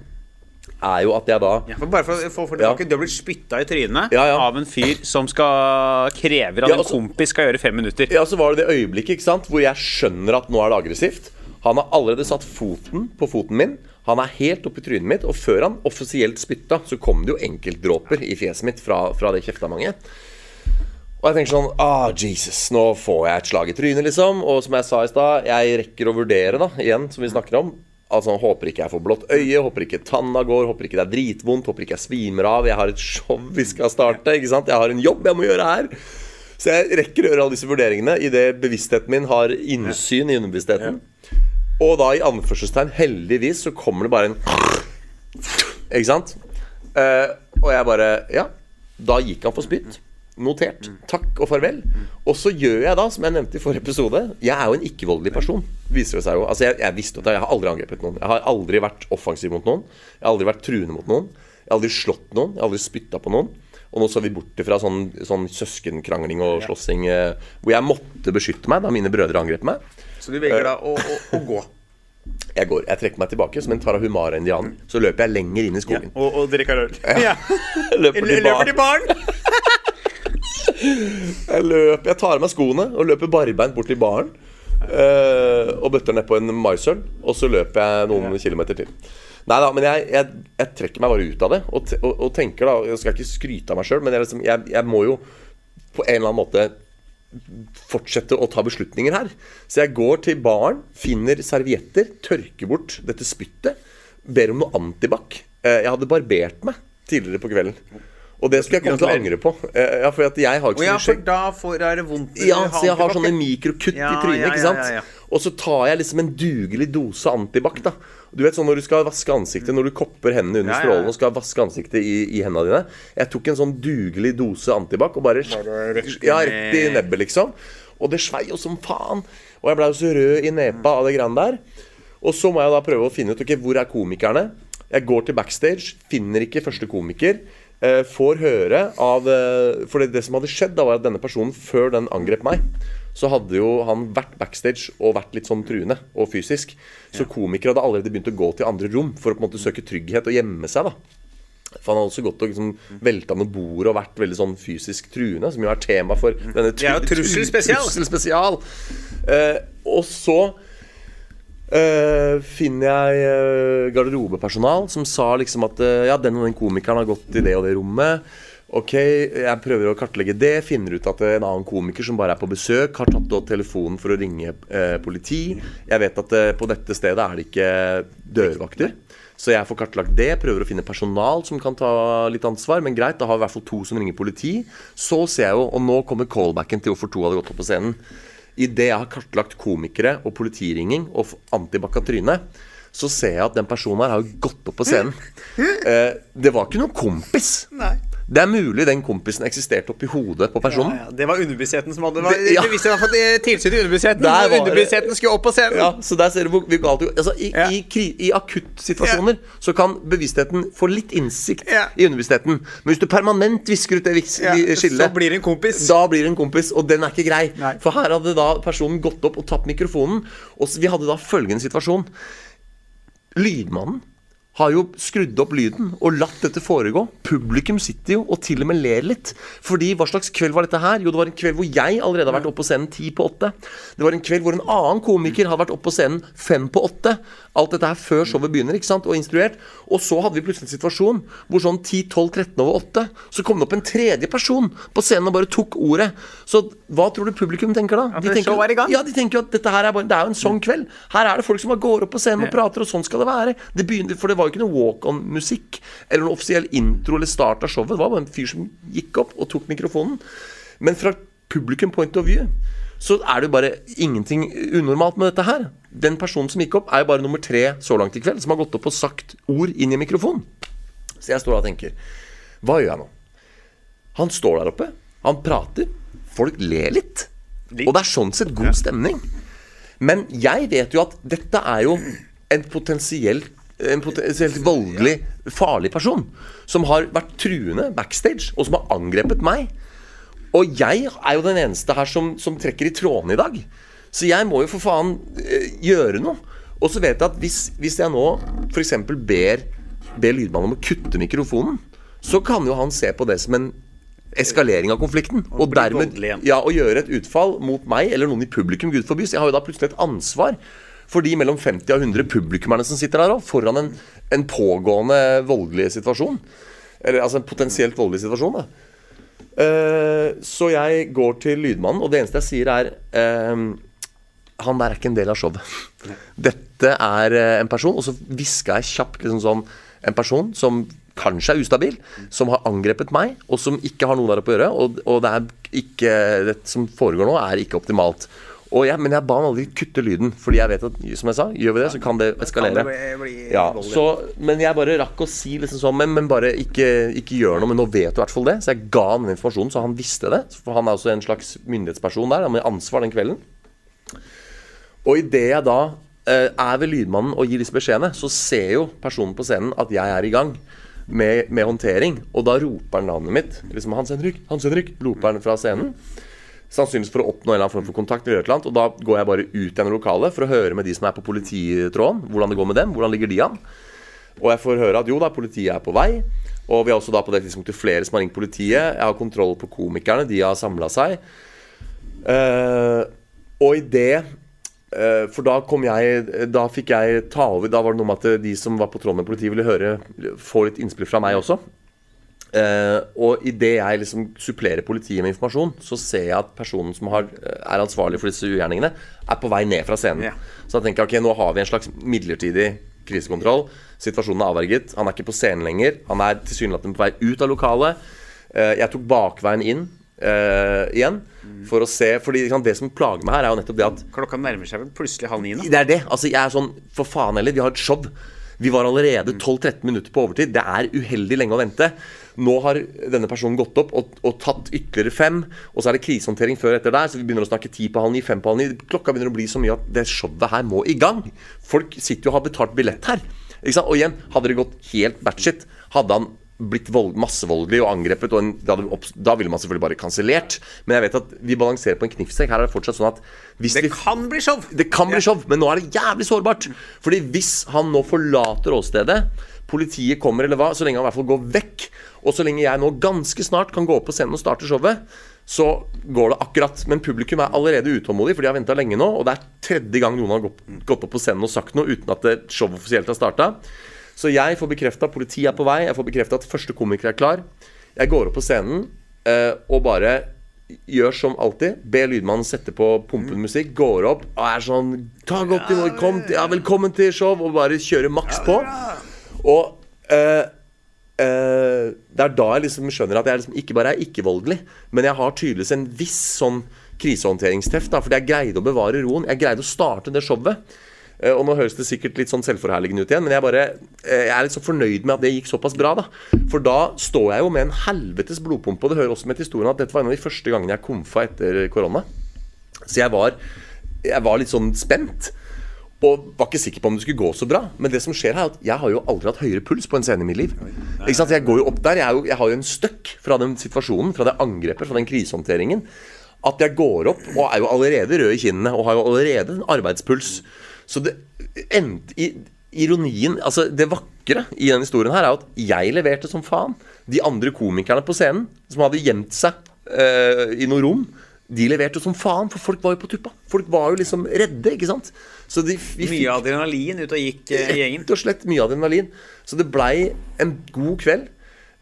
er jo at jeg da Ja, for bare for få for tilbake, Du har blitt spytta i trynet Ja, ja. av en fyr som skal krever at Ja, en altså- kompis skal gjøre fem minutter. Ja, så var det det øyeblikket ikke sant hvor jeg skjønner at nå er det aggressivt. Han har allerede satt foten på foten min. Han er helt oppi trynet mitt. Og før han offisielt spytta, så kom det jo enkeltdråper i fjeset mitt fra, fra det kjeftamanget. Og jeg tenker sånn Ah, Jesus, nå får jeg et slag i trynet, liksom. Og som jeg sa i stad, jeg rekker å vurdere, da, igjen, som vi snakker om. Altså, Håper ikke jeg får blått øye, håper ikke tanna går, håper ikke det er dritvondt, håper ikke jeg svimer av. Jeg har et show vi skal starte, ikke sant. Jeg har en jobb jeg må gjøre her. Så jeg rekker å gjøre alle disse vurderingene idet bevisstheten min har innsyn i underbevisstheten. Og da i anførselstegn, heldigvis, så kommer det bare en Ikke sant? Uh, og jeg bare Ja, da gikk han for spytt. Notert. Takk og farvel. Og så gjør jeg da, som jeg nevnte i forrige episode Jeg er jo en ikke-voldelig person. Viser det seg jo Altså, jeg, jeg visste at jeg, har aldri angrepet noen. Jeg har aldri vært offensiv mot noen. Jeg har aldri vært truende mot noen. Jeg har aldri slått noen. Jeg har aldri spytta på noen. Og nå så vi bort fra sånn, sånn søskenkrangling og slåssing eh, hvor jeg måtte beskytte meg da mine brødre angrep meg. Så du velger da å, å, å gå. Jeg går, jeg trekker meg tilbake som en tarahumara-indianer. Så løper jeg lenger inn i skogen. Og, og drikker øl. Ja. Løper til Løper til bar. baren. Jeg løper, jeg tar av meg skoene og løper barbeint bort til baren. Uh, og bøtter nedpå en maisøl, og så løper jeg noen kilometer til. Nei da, men jeg, jeg, jeg trekker meg bare ut av det. Og, og, og tenker da Jeg skal ikke skryte av meg sjøl, men jeg, liksom, jeg må jo på en eller annen måte fortsette å ta beslutninger her. Så jeg går til baren, finner servietter, tørker bort dette spyttet, ber om noe antibac. Uh, Jeg hadde barbert meg tidligere på kvelden. Og det skulle jeg komme til å angre på. Eh, Ja, for at jeg har ikke så ja, mye skjegg. da får, er det vondt Ja, så jeg har sånne mikrokutt i trynet, ikke sant? Og så tar jeg liksom en dugelig dose antibac, da. Du vet sånn når du skal vaske ansiktet, når du kopper hendene under strålen og skal vaske ansiktet i, i hendene dine. Jeg tok en sånn dugelig dose antibac og bare Ja, rett i nebbet, liksom. Og det svei jo som faen. Og jeg blei jo så rød i nepa av det greiene der. Og så må jeg da prøve å finne ut ok, hvor er komikerne. Jeg går til backstage, finner ikke første komiker. Eh, får høre av eh, For det, det som hadde skjedd, da var at denne personen før den angrep meg, så hadde jo han vært backstage og vært litt sånn truende og fysisk. Så komikere hadde allerede begynt å gå til andre rom for å på en måte søke trygghet og gjemme seg. da For han hadde også gått og liksom velta noen bord og vært veldig sånn fysisk truende, som jo er tema for denne tru trussel spesial. Trussel spesial. Eh, og så eh, finner jeg uh, garderobepersonal som sa liksom at uh, ja, den og den komikeren har gått i det og det rommet. Ok, jeg prøver å kartlegge det, finner ut at en annen komiker som bare er på besøk, har tatt opp telefonen for å ringe politi. Jeg vet at på dette stedet er det ikke dørvakter. Så jeg får kartlagt det, prøver å finne personal som kan ta litt ansvar. Men greit, da har vi i hvert fall to som ringer politi. Så ser jeg jo, og nå kommer callbacken til hvorfor to hadde gått opp på scenen. Idet jeg har kartlagt komikere og politiringing og trynet, så ser jeg at den personen her har gått opp på scenen. Eh, det var ikke noen kompis. Nei. Det er mulig den kompisen eksisterte oppi hodet på personen. Ja, ja, det var underbevisstheten som hadde vært Det- ja. Fått eh, tilsyn i underbevisstheten. Der var Underbevisstheten skulle opp på scenen. Ja, så der ser du hvor hvor galt det går. Altså, i, Ja. i, I akuttsituasjoner så kan bevisstheten få litt innsikt i underbevisstheten. Men hvis du permanent visker ut det skillet så blir det en kompis. Da blir det en kompis, og den er ikke grei. Nei. For her hadde da personen gått opp og tatt mikrofonen, og vi hadde da følgende situasjon. Lydmannen har jo skrudd opp lyden og latt dette foregå. Publikum sitter jo og til og med ler litt. Fordi hva slags kveld var dette her? Jo, det var en kveld hvor jeg allerede har vært oppe på scenen ti på åtte. Det var en kveld hvor en annen komiker hadde vært oppe på scenen fem på åtte. Alt dette her før showet begynner, ikke sant, og instruert. Og så hadde vi plutselig en situasjon hvor sånn 10-12-13 over 8 så kom det opp en tredje person på scenen og bare tok ordet. Så hva tror du publikum tenker da? At De tenker, showet er i gang? Ja, de tenker jo at dette her er bare Det er jo en sånn kveld. Her er det folk som bare går opp på scenen og prater, og sånn skal det være. Det begynner, for det var jo ikke noe walk-on-musikk eller noen offisiell intro eller start av showet. Det var bare en fyr som gikk opp og tok mikrofonen. Men fra publikum point of view så er det jo bare ingenting unormalt med dette her. Den personen som gikk opp, er jo bare nummer tre så langt i kveld, som har gått opp og sagt ord inn i mikrofonen. Så jeg står der og tenker Hva gjør jeg nå? Han står der oppe, han prater, folk ler litt. Litt. Og det er sånn sett god stemning. Men jeg vet jo at dette er jo en potensielt en potensielt voldelig, farlig person. Som har vært truende backstage, og som har angrepet meg. Og jeg er jo den eneste her som, som trekker i trådene i dag. Så jeg må jo for faen eh, gjøre noe. Og så vet jeg at hvis, hvis jeg nå f.eks. ber, ber lydmannen om å kutte mikrofonen, så kan jo han se på det som en eskalering av konflikten. Og, dermed ja, og gjøre et utfall mot meg eller noen i publikum, gud forby. Så jeg har jo da plutselig et ansvar for de mellom 50 og 100 publikummerne som sitter der òg, foran en, en pågående voldelig situasjon. Eller altså en potensielt voldelig situasjon, da. Uh, så jeg går til lydmannen, og det eneste jeg sier, er uh, Han der er ikke en del av showet. Dette er uh, en person Og så hviska jeg kjapt liksom sånn En person som kanskje er ustabil, som har angrepet meg, og som ikke har noe der oppe å gjøre. Og, og det ikke Det som foregår nå, er ikke optimalt. Og jeg, men jeg ba han aldri kutte lyden, fordi jeg vet at som jeg sa, gjør vi det, så kan det eskalere. Ja, så, men jeg bare rakk å si liksom sånn Men, men bare ikke, ikke gjør noe. Men nå vet du i hvert fall det. Så jeg ga han den informasjonen, så han visste det. For han er også en slags myndighetsperson der, med ansvar den kvelden. Og idet jeg da eh, er ved lydmannen og gir disse beskjedene, så ser jo personen på scenen at jeg er i gang med, med håndtering. Og da roper han navnet mitt. Liksom Hans Henrik, Hans Henrik, roper han fra scenen. Sannsynligvis for å oppnå en eller annen form for kontakt. Eller et og Da går jeg bare ut gjennom lokalet for å høre med de som er på polititråden, hvordan det går med dem. Hvordan ligger de an? Og jeg får høre at jo da, politiet er på vei. Og vi har også da på det tidspunktet flere som har ringt politiet. Jeg har kontroll på komikerne. De har samla seg. Uh, og i det uh, For da kom jeg Da fikk jeg ta over. Da var det noe med at de som var på tråden med politiet, ville høre få litt innspill fra meg også. Eh, og idet jeg liksom supplerer politiet med informasjon, så ser jeg at personen som har, er ansvarlig for disse ugjerningene, er på vei ned fra scenen. Ja. Så da tenker jeg ok, nå har vi en slags midlertidig krisekontroll. Situasjonen er avverget. Han er ikke på scenen lenger. Han er tilsynelatende på vei ut av lokalet. Uh, jeg tok bakveien inn Uh, igjen for å se Fordi liksom, det som plager meg her, er jo nettopp det at Klokka nærmer seg vel plutselig halv ni nå. det er det. Altså, jeg er sånn For faen heller, vi har et show. Vi var allerede 12-13 minutter på overtid. Det er uheldig lenge å vente. Nå har denne personen gått opp og, og tatt ytterligere fem. Og så er det krisehåndtering før og etter der, så vi begynner å snakke ti på halv ni, fem på halv ni. Klokka begynner å bli så mye at det showet her må i gang. Folk sitter jo og har betalt billett her. Ikke sant? Og igjen, hadde det gått helt batshit, hadde han blitt vold, massevoldelig og angrepet, og en, da, da ville man selvfølgelig bare kansellert. Men jeg vet at vi balanserer på en knivsegg. Her er det fortsatt sånn at Det vi kan bli show! det kan bli show, men nå er det jævlig sårbart. Fordi hvis han nå forlater åstedet, politiet kommer eller hva, så lenge han i hvert fall går vekk, og så lenge jeg nå ganske snart kan gå opp på scenen og starte showet, så går det akkurat. Men publikum er allerede utålmodig, for de har venta lenge nå, og det er tredje gang noen har gått, opp på scenen og sagt noe uten at showet offisielt har starta. Så jeg får bekrefta at politiet er på vei, jeg får bekrefta at første komiker er klar. Jeg går opp på scenen eh, og bare gjør som alltid. Be lydmannen sette på pumpen musikk, går opp og er sånn Ta godt imot, kom ja, velkommen til show, og bare kjører maks på. Og eh, eh, det er da jeg liksom skjønner at jeg liksom ikke bare er ikke-voldelig, men jeg har tydeligvis en viss sånn krisehåndteringsteft. da, Fordi jeg greide å bevare roen. Jeg greide å starte det showet. Eh, Og nå høres det sikkert litt sånn selvforherligende ut igjen, men jeg bare eh, Jeg er litt så fornøyd med at det gikk såpass bra, da. For da står jeg jo med en helvetes blodpumpe, og det hører også med til historien at dette var en av de første gangene jeg komfa etter korona. Så jeg var, jeg var litt sånn spent. Og var ikke sikker på om det skulle gå så bra. Men det som skjer her er at jeg har jo aldri hatt høyere puls på en scene i mitt liv. Ikke sant? Jeg går jo opp der, jeg, jo, jeg har jo en støkk fra den situasjonen, fra det angrepet, fra den krisehåndteringen. At jeg går opp og er jo allerede rød i kinnene og har jo allerede en arbeidspuls. Så det endte i Ironien, altså det vakre i denne historien her er at jeg leverte som faen. De andre komikerne på scenen, som hadde gjemt seg uh, i noe rom, de leverte som faen, for folk var jo på tuppa. Folk var jo liksom redde, ikke sant. Så de, Mye adrenalin ut og gikk eh, i gjengen. Rett og slett mye adrenalin. Så det blei en god kveld.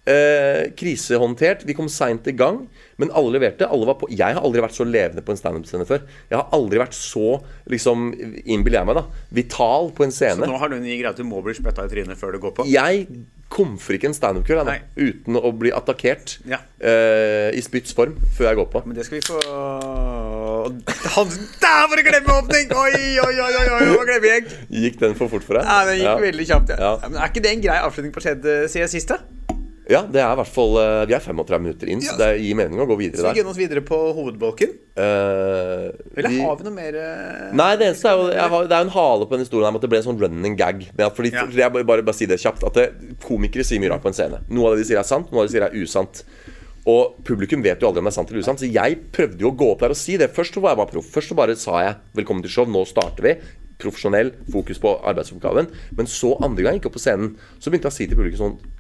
Eh, krisehåndtert. Vi kom seint i gang, men alle leverte. Alle var på. Jeg har aldri vært så levende på en standup-scene før. Jeg har aldri vært så, liksom, innbiller jeg meg, da, vital på en scene. Så nå har du en ny greie at du må bli spytta i trynet før du går på. Jeg komfer ikke en standup-kveld uten å bli attakkert Ja. eh, i spytts form før jeg går på. Men det skal vi få Hans Der var det glemmeåpning! Oi, oi, oi, oi, oi, glemmegjeng. Gikk den for fort for deg? Nei, den gikk Ja. veldig kjapt. Ja. Ja. Men Er ikke det en grei avslutning på skjedd siden sist? da? Ja, det er i hvert fall eh, Vi er 35 minutter inn, Ja. så det gir mening å gå videre Skal Så vi gønner oss videre på hovedbolken? Uh, Eller vi- har vi noe mer eh, Nei, det eneste er jo har, Det er jo en hale på den historien her med at det ble en sånn running gag. Med at, fordi, Ja. jeg bare, bare, bare si det kjapt At det, Komikere sier mye rart på en scene. Noe av det de sier er sant, noe av det de sier er usant. Og publikum vet jo aldri om det er sant eller usant. Så jeg prøvde jo å gå opp der og si det. Først så var jeg bare proff. Først så bare sa jeg 'velkommen til show', nå starter vi. Profesjonell, fokus på arbeidsoppgaven. Men så andre gang jeg gikk opp på scenen, så begynte jeg å si til publikum sånn "Er-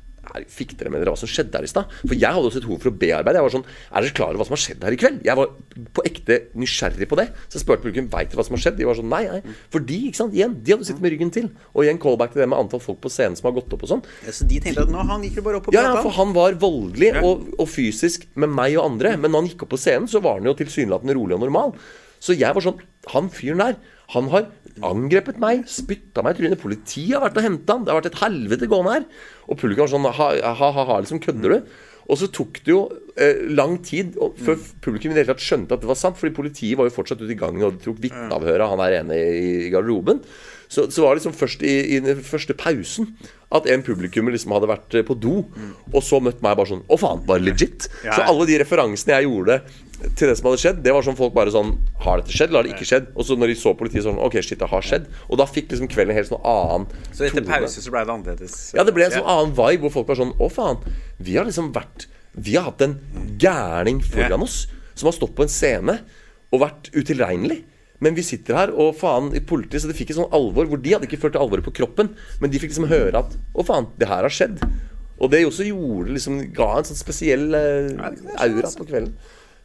Fikk dere med dere hva som skjedde her i stad? For jeg hadde også et behov for å bearbeide. Jeg var sånn Er dere klar over hva som har skjedd her i kveld? Jeg var på ekte nysgjerrig på det. Så jeg spurte publikum Veit dere hva som har skjedd. De var sånn Nei, nei. For de, ikke sant, igjen, de hadde sittet med ryggen til. Og igjen callback til det med antall folk på scenen som har gått opp og sånn. Ja, Så de tenkte at nå han gikk jo bare opp og Ja, ja, for han var voldelig og, og fysisk med meg og andre. Men når han gikk opp på scenen, så var han jo tilsynelatende rolig og normal. Så jeg var sånn Han fyren der, han har angrepet meg, spytta meg i trynet. Politiet har vært og henta han. Det har vært et helvete gående her. Og publikum var sånn ha-ha-ha, liksom kødder du? Og så tok det jo eh, lang tid før publikum i det hele tatt skjønte at det var sant. Fordi politiet var jo fortsatt ute i gangen og tok vitneavhør av han der ene i garderoben. Så, så var det liksom først i, i den første pausen at en publikummer liksom hadde vært eh, på do, og så møtt meg bare sånn Å, faen, var det legit? Ja. Så alle de referansene jeg gjorde til det som hadde skjedd, det var sånn folk bare sånn Har dette skjedd, eller har det ikke skjedd? Og så når de så politiet, så sånn Ok, shit, det har skjedd. Og da fikk liksom kvelden en helt sånn annen Så etter tone. pause så ble det annerledes. Ja, det ble en sånn annen vibe hvor folk var sånn Å, faen. Vi har liksom vært Vi har hatt en gærning foran oss som har stått på en scene og vært utilregnelig. Men vi sitter her, og faen, i politiet Så det fikk et sånn alvor hvor de hadde ikke følt alvoret på kroppen, men de fikk liksom høre at Å, faen, det her har skjedd. Og det også gjorde liksom Ga en sånn spesiell eh, aura altså. på kvelden.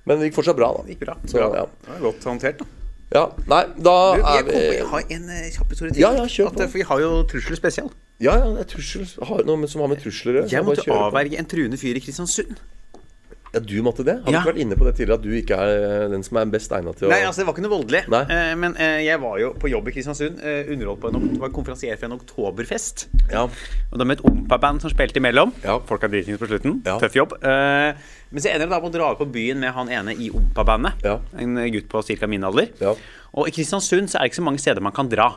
Men det gikk fortsatt bra, da. Det gikk bra. Så, bra. ja. Det var godt håndtert, da. ja. Nei, da Du, jeg, på, vi jeg har en eh, kjapp historie til. Ja, ja, kjør på. At, For vi har jo trusler spesial. Ja, ja, det er trussel. Har noe med- som har med trusler å gjøre. Jeg måtte avverge en truende fyr i Kristiansund. Ja, du måtte det? Har du Ja. ikke vært inne på det tidligere at du ikke er eh, den som er best egnet til å Nei, altså det var ikke noe voldelig. Eh, men eh, jeg var jo på jobb i Kristiansund. Eh, underholdt på en, var konferansier for en oktoberfest. Ja. Og da med et Ompa-band som spilte imellom. Ja. Folk er dritings på slutten. Ja. Tøff jobb. Eh, men så ender det da med å dra på byen med han ene i Ompa-bandet. Ja. En gutt på ca. min alder. Ja. Og i Kristiansund så er det ikke så mange steder man kan dra.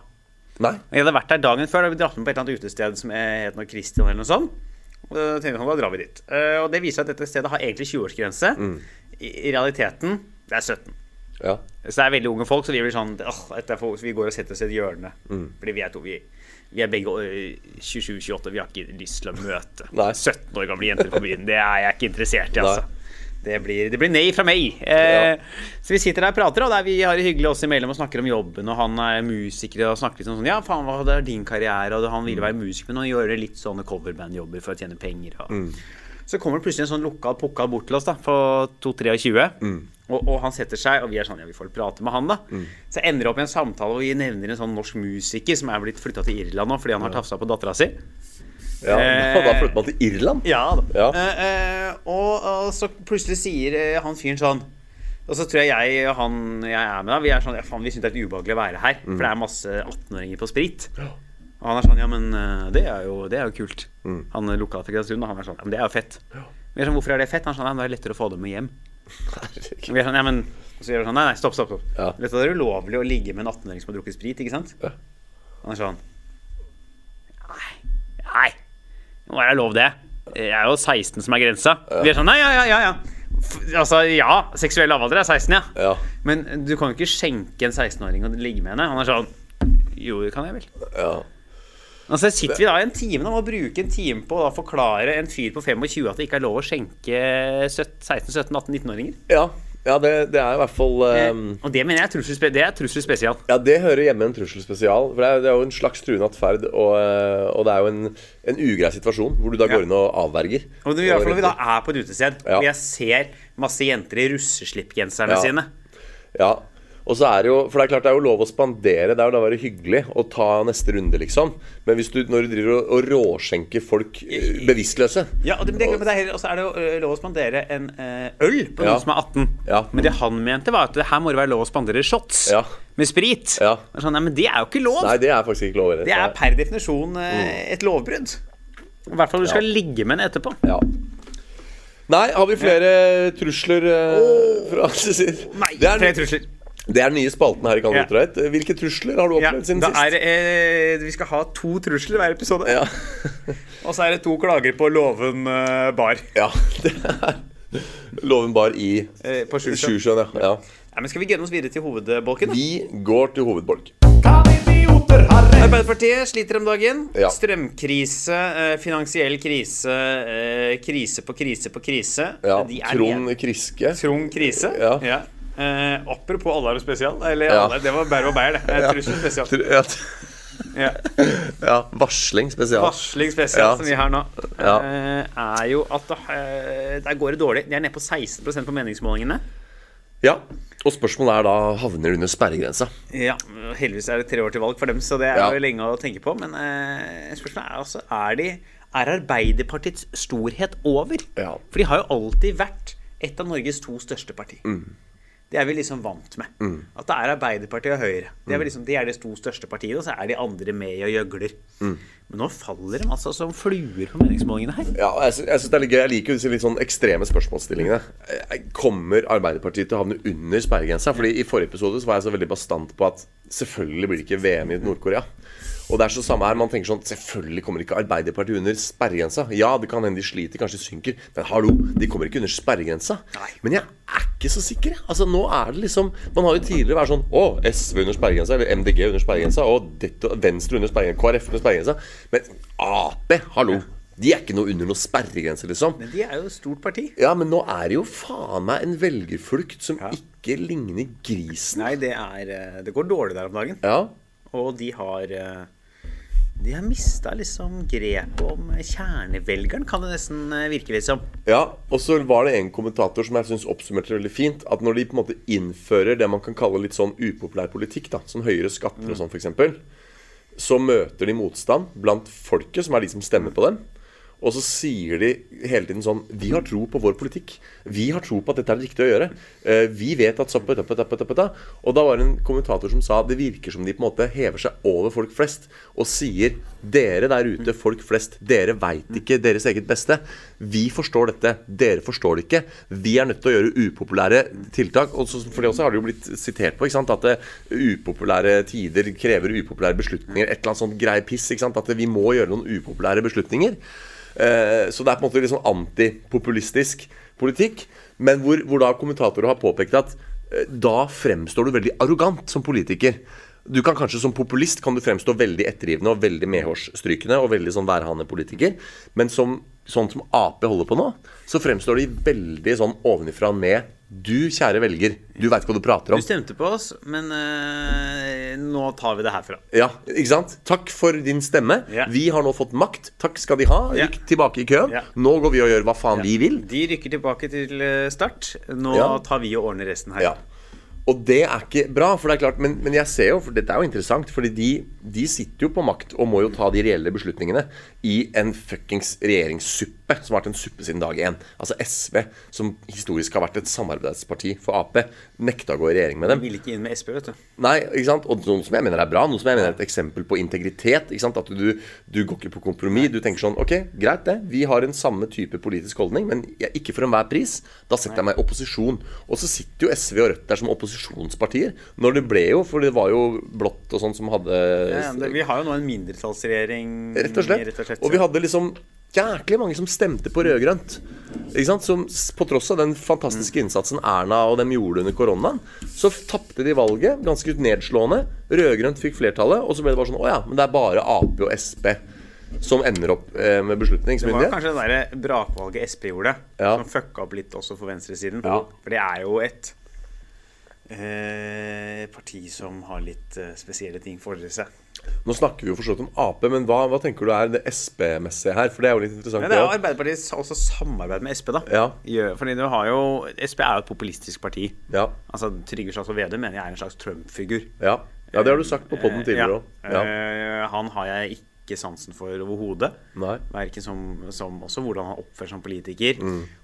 Nei. Jeg hadde vært der dagen før. Da vi dratt med på et eller annet utested som het noe Christian eller noe sånt. Og tenkte jeg da drar vi dit. Eh, og det viser at dette stedet har egentlig 20-årsgrense. Mm. I, I realiteten det er 17. Ja. Så det er veldig unge folk, så vi blir sånn for, så vi går og setter oss i et hjørne. Mm. Fordi vi er to vi, vi er begge øh, 27-28, vi har ikke lyst til å møte 17 år gamle jenter på byen. Det er jeg ikke interessert i, Nei. Det blir, det blir nei fra meg. Eh, Så vi sitter der og prater, og der vi har det hyggelig oss imellom og snakker om jobben. Og han er musiker og snakker litt sånn Ja, faen, hva er din karriere? Og han ville være musiker, men han gjør litt sånne coverbandjobber for å tjene penger. Og. Mm. Så kommer det plutselig en sånn lokal pukkal bort til oss da på 2-23. Mm. Og, og han setter seg, og vi er sånn Ja, vi får prate med han, da. Mm. Så ender det opp i en samtale hvor vi nevner en sånn norsk musiker som er blitt flytta til Irland nå fordi han har tafsa på dattera si. Ja. Eh, Da flytter man til Irland? Ja. Ja. Eh, eh, og, og så plutselig sier han fyren sånn Og så tror jeg jeg og han jeg er med, da, vi er sånn ja, faen, vi syns det er ubehagelig å være her. Mm. For det er masse 18-åringer på sprit. Og han er sånn Ja, men det er jo, det er jo kult. Mm. Han er til Kristiansund, og han er sånn Ja, men det er jo fett. Vi er sånn, Hvorfor er det fett? Han er sånn, ja, men det er lettere å få dem med hjem. Vi er sånn, ja, men så gjør vi sånn, Nei, nei, stopp, stopp. stopp. Ja. Er det ulovlig å ligge med en 18-åring som har drukket sprit, ikke sant? Ja. Han er sånn Nei, nei, nå er det lov, det. Jeg er jo 16 som er grensa. Vi er sånn Nei, ja, ja, ja. ja. Altså, ja, seksuell lavalder er 16, ja. Ja. Men du kan jo ikke skjenke en 16-åring og ligge med henne. Han er sånn Jo, det kan jeg vel. ja. Altså sitter vi da i en time da, må bruke en time på å da forklare en fyr på 25 at det ikke er lov å skjenke 16-17-18-19-åringer. ja. Ja det, det er i hvert fall um, Og det mener jeg er trussel, det er trussel spesial. Ja, det hører hjemme i en trusselspesial. For det er, det er jo en slags truende atferd. Og, eh, og det er jo en, en ugrei situasjon hvor du da Ja. går inn og avverger. Og det, i hvert fall når vi da er på et utested, Ja. og jeg ser masse jenter i russeslippgenserne Ja. sine Ja, og så er det jo For det er klart det er jo lov å spandere. Det er jo da være hyggelig å ta neste runde, liksom. Men hvis du, når du driver og, og råskjenker folk eh, bevisstløse Ja, og det, men det, men det er også er det jo lov å spandere en øl på Ja. noen som er 18. Ja. Men det han mente, var at det her må det være lov å spandere shots Ja. med sprit. Ja. Sånn, nei, men det er jo ikke lov! Nei, det er faktisk ikke lov. det er per definisjon Mm. et lovbrudd. I hvert fall du skal ligge med en etterpå. Ja. Nei, har vi flere trusler eh, fra Cecil? Nei, det, er, flere trusler. Det er den nye spalten her i Kan Ja. Hvilke trusler har du Ja, opplevd siden sist? er eh, vi skal ha to trusler hver episode. Ja. Og så er det to klager på Låven eh, bar ja, det er Loven bar i eh, på Sjusjøen. Ja. ja. Men skal vi gønne oss videre til hovedbolken? da? Vi går til hovedbolk. Arbeiderpartiet sliter om dagen. Ja. Strømkrise, eh, finansiell krise, eh, krise på krise på krise. Ja, Trond Kriske. Trond krise. Ja. Eh, apropos Allar og spesial. Eller Ja. alle, det var Bær og Beyer, det. Eh, Trussel spesial. Ja, Ja. ja, varsling spesial. Varsling spesial, som vi har nå, eh, er jo at eh, der går det dårlig. De er nede på 16% på meningsmålingene. Ja, Og spørsmålet er da havner de under sperregrensa. Ja, Heldigvis er det tre år til valg for dem, så det er jo lenge å tenke på. Men eh, spørsmålet er altså Er, de, er Arbeiderpartiets storhet over? Ja. For de har jo alltid vært et av Norges to største parti. Det er vi liksom vant med. At det er Arbeiderpartiet og Høyre. Det er, vel liksom, de er de to største partiene, og så er de andre med og gjøgler. Men nå faller de altså som fluer på meningsmålingene her. Ja, jeg, sy- jeg, synes det er litt gøy. jeg liker disse litt sånn ekstreme spørsmålsstillingene. Eh, Kommer Arbeiderpartiet til å havne under sperregrensa? Fordi I forrige episode så var jeg så veldig bastant på at selvfølgelig blir det ikke VM i Nord-Korea. Og det er så samme her, man tenker sånn Selvfølgelig kommer ikke Arbeiderpartiet under sperregrensa. Ja, det kan hende de sliter, kanskje synker. Men hallo, de kommer ikke under sperregrensa. Men jeg er ikke så sikker. jeg. Altså nå er det liksom Man har jo tidligere vært sånn Å, SV under sperregrensa, eller MDG under sperregrensa, og dette, Venstre under sperregrensa, KrF under sperregrensa. Men Ap, hallo. De er ikke noe under noe sperregrense, liksom. Men de er jo et stort parti. Ja, men nå er det jo faen meg en velgerflukt som ikke ligner grisen. Nei, det er eh, Det går dårlig der om dagen. Ja. Og de har eh, De har mista liksom grepet om kjernevelgeren, kan det nesten eh, virke litt som. ja. Og så var det en kommentator som jeg syns oppsummerte veldig fint. At når de på en måte innfører det man kan kalle litt sånn upopulær politikk, da, sånn høyere skatter og sånn f.eks., så møter de motstand blant folket, som er de som stemmer på dem. Og så sier de hele tiden sånn Vi har tro på vår politikk. Vi har tro på at dette er det riktige å gjøre. Eh, vi vet at. Og da var det en kommentator som sa det virker som de på en måte hever seg over folk flest og sier Dere der ute, folk flest, dere veit ikke deres eget beste. Vi forstår dette. Dere forstår det ikke. Vi er nødt til å gjøre upopulære tiltak. Og for det også har det jo blitt sitert på ikke sant? at eh, upopulære tider krever upopulære beslutninger. Et eller annet sånt grei piss. ikke sant? At vi må gjøre noen upopulære beslutninger. Eh, Så det er på en måte litt sånn antipopulistisk politikk. Men hvor, hvor da kommentatorer har påpekt at eh, da fremstår du veldig arrogant som politiker. Du kan kanskje Som populist kan du fremstå veldig ettergivende og veldig medhårsstrykende og veldig sånn værhanepolitiker. Men som, sånn som Ap holder på nå, så fremstår de veldig sånn ovenifra og ned. Du, kjære velger, du veit hva du prater om. Du stemte på oss, men øh, nå tar vi det herfra. Ja, ikke sant? Takk for din stemme. Ja. Vi har nå fått makt. Takk skal de ha. Ja. Rykk tilbake i køen. Ja. Nå går vi og gjør hva faen vi vil. De rykker tilbake til eh, start. Nå Ja. tar vi og ordner resten her. Ja. Og det er ikke bra, for det er klart, men, men jeg ser jo, for dette er jo interessant, fordi de, de sitter jo på makt og må jo ta de reelle beslutningene i en fuckings regjeringssuppe, som har vært en suppe siden dag én. Altså SV, som historisk har vært et samarbeidsparti for Ap, nekta å gå i regjering med De dem. ville ikke inn med Sp, vet du. Nei, ikke sant? Og noe som jeg mener er bra, noe som jeg mener er et eksempel på integritet. ikke sant? At du, du går ikke på kompromiss. Du tenker sånn Ok, greit det. Vi har en samme type politisk holdning, men ikke for enhver pris. Da setter jeg meg i opposisjon. Og så sitter jo SV og Rødt der som opposisjonspartier. Når det ble jo, for det var jo blått og sånn som hadde Ja, vi har jo nå en mindretallsregjering. Rett og slett. Og vi hadde liksom jæklig mange som stemte på rød-grønt. Som på tross av den fantastiske innsatsen Erna og dem gjorde under koronaen, så tapte de valget ganske nedslående. Rød-grønt fikk flertallet, og så ble det bare sånn Å ja, men det er bare Ap og Sp som ender opp eh, med Det var kanskje det der brakvalget Sp gjorde, Ja. som fucka opp litt også for venstresiden. Ja. For det er jo et eh, parti som har litt eh, spesielle ting for seg. Nå snakker vi jo for om Ap, men hva, hva tenker du er det Sp-messige her? For det er jo litt interessant. Men det er jo også. Arbeiderpartiet s- også samarbeid med Sp, da. Ja. Fordi du har jo Sp er jo et populistisk parti. Ja. Altså Trygve Slagsvold Vedum mener jeg er en slags Trump-figur. Ja. ja, det har du sagt på poden Eh, tidligere òg. ja. Ja. Eh, han har jeg ikke sansen for overhodet. Verken som, som også hvordan han oppfører seg som politiker,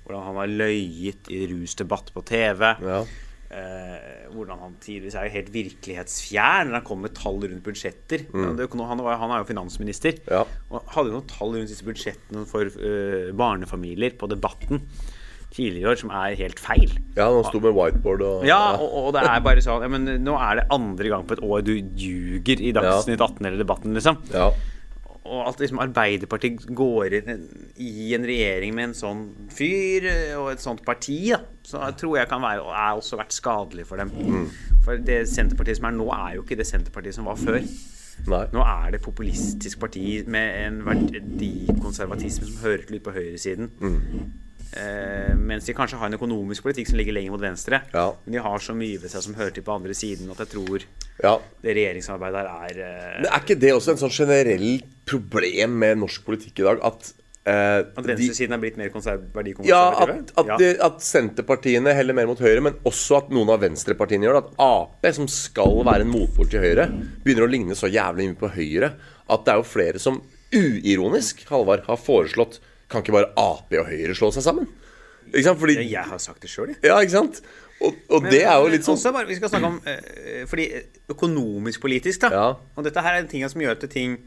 hvordan han har løyet i rusdebatt på TV. Mm. Ja. Eh, hvordan han tidligvis er helt virkelighetsfjern han kommer med tall rundt budsjetter. Mm. han, var, han er jo finansminister. Ja. Og hadde jo noen tall rundt disse budsjettene for uh, barnefamilier på Debatten tidligere i år som er helt feil. ja, han sto med whiteboard og Ja, og, og det er bare sånn ja, men Nå er det andre gang på et år du ljuger i Dagsnytt 18 eller Debatten, liksom. Ja. Og at liksom Arbeiderpartiet går inn i en regjering med en sånn fyr eh, og et sånt parti, da, så jeg tror jeg kan være og er også vært skadelig for dem. Mm. For det Senterpartiet som er nå, er jo ikke det Senterpartiet som var før. Nei. Nå er det populistisk parti med en verdikonservatisme som hører til litt på høyresiden. Eh, mens de kanskje har en økonomisk politikk som ligger lenger mot venstre. Ja. Men de har så mye ved seg som hører til på andre siden, at jeg tror Ja. det regjeringssamarbeidet her er eh, Men er ikke det også en sånn generell problem med norsk politikk i dag? At, eh, At de, venstresiden er blitt mer konserv ja, at, at, ja. De, at Senterpartiene heller mer mot høyre, men også at noen av venstrepartiene gjør det. At Ap, som skal være en motpol til Høyre, begynner å ligne så jævlig mye på Høyre at det er jo flere som uironisk, Halvard, har foreslått Kan ikke bare Ap og Høyre slå seg sammen? Ikke sant? Fordi Jeg har sagt det sjøl, jeg. Ja, ikke sant? Og, og det er jo litt sånn bare, Vi skal snakke om eh, Fordi økonomisk politisk, da. Ja. Og dette her er en ting som gjør at ting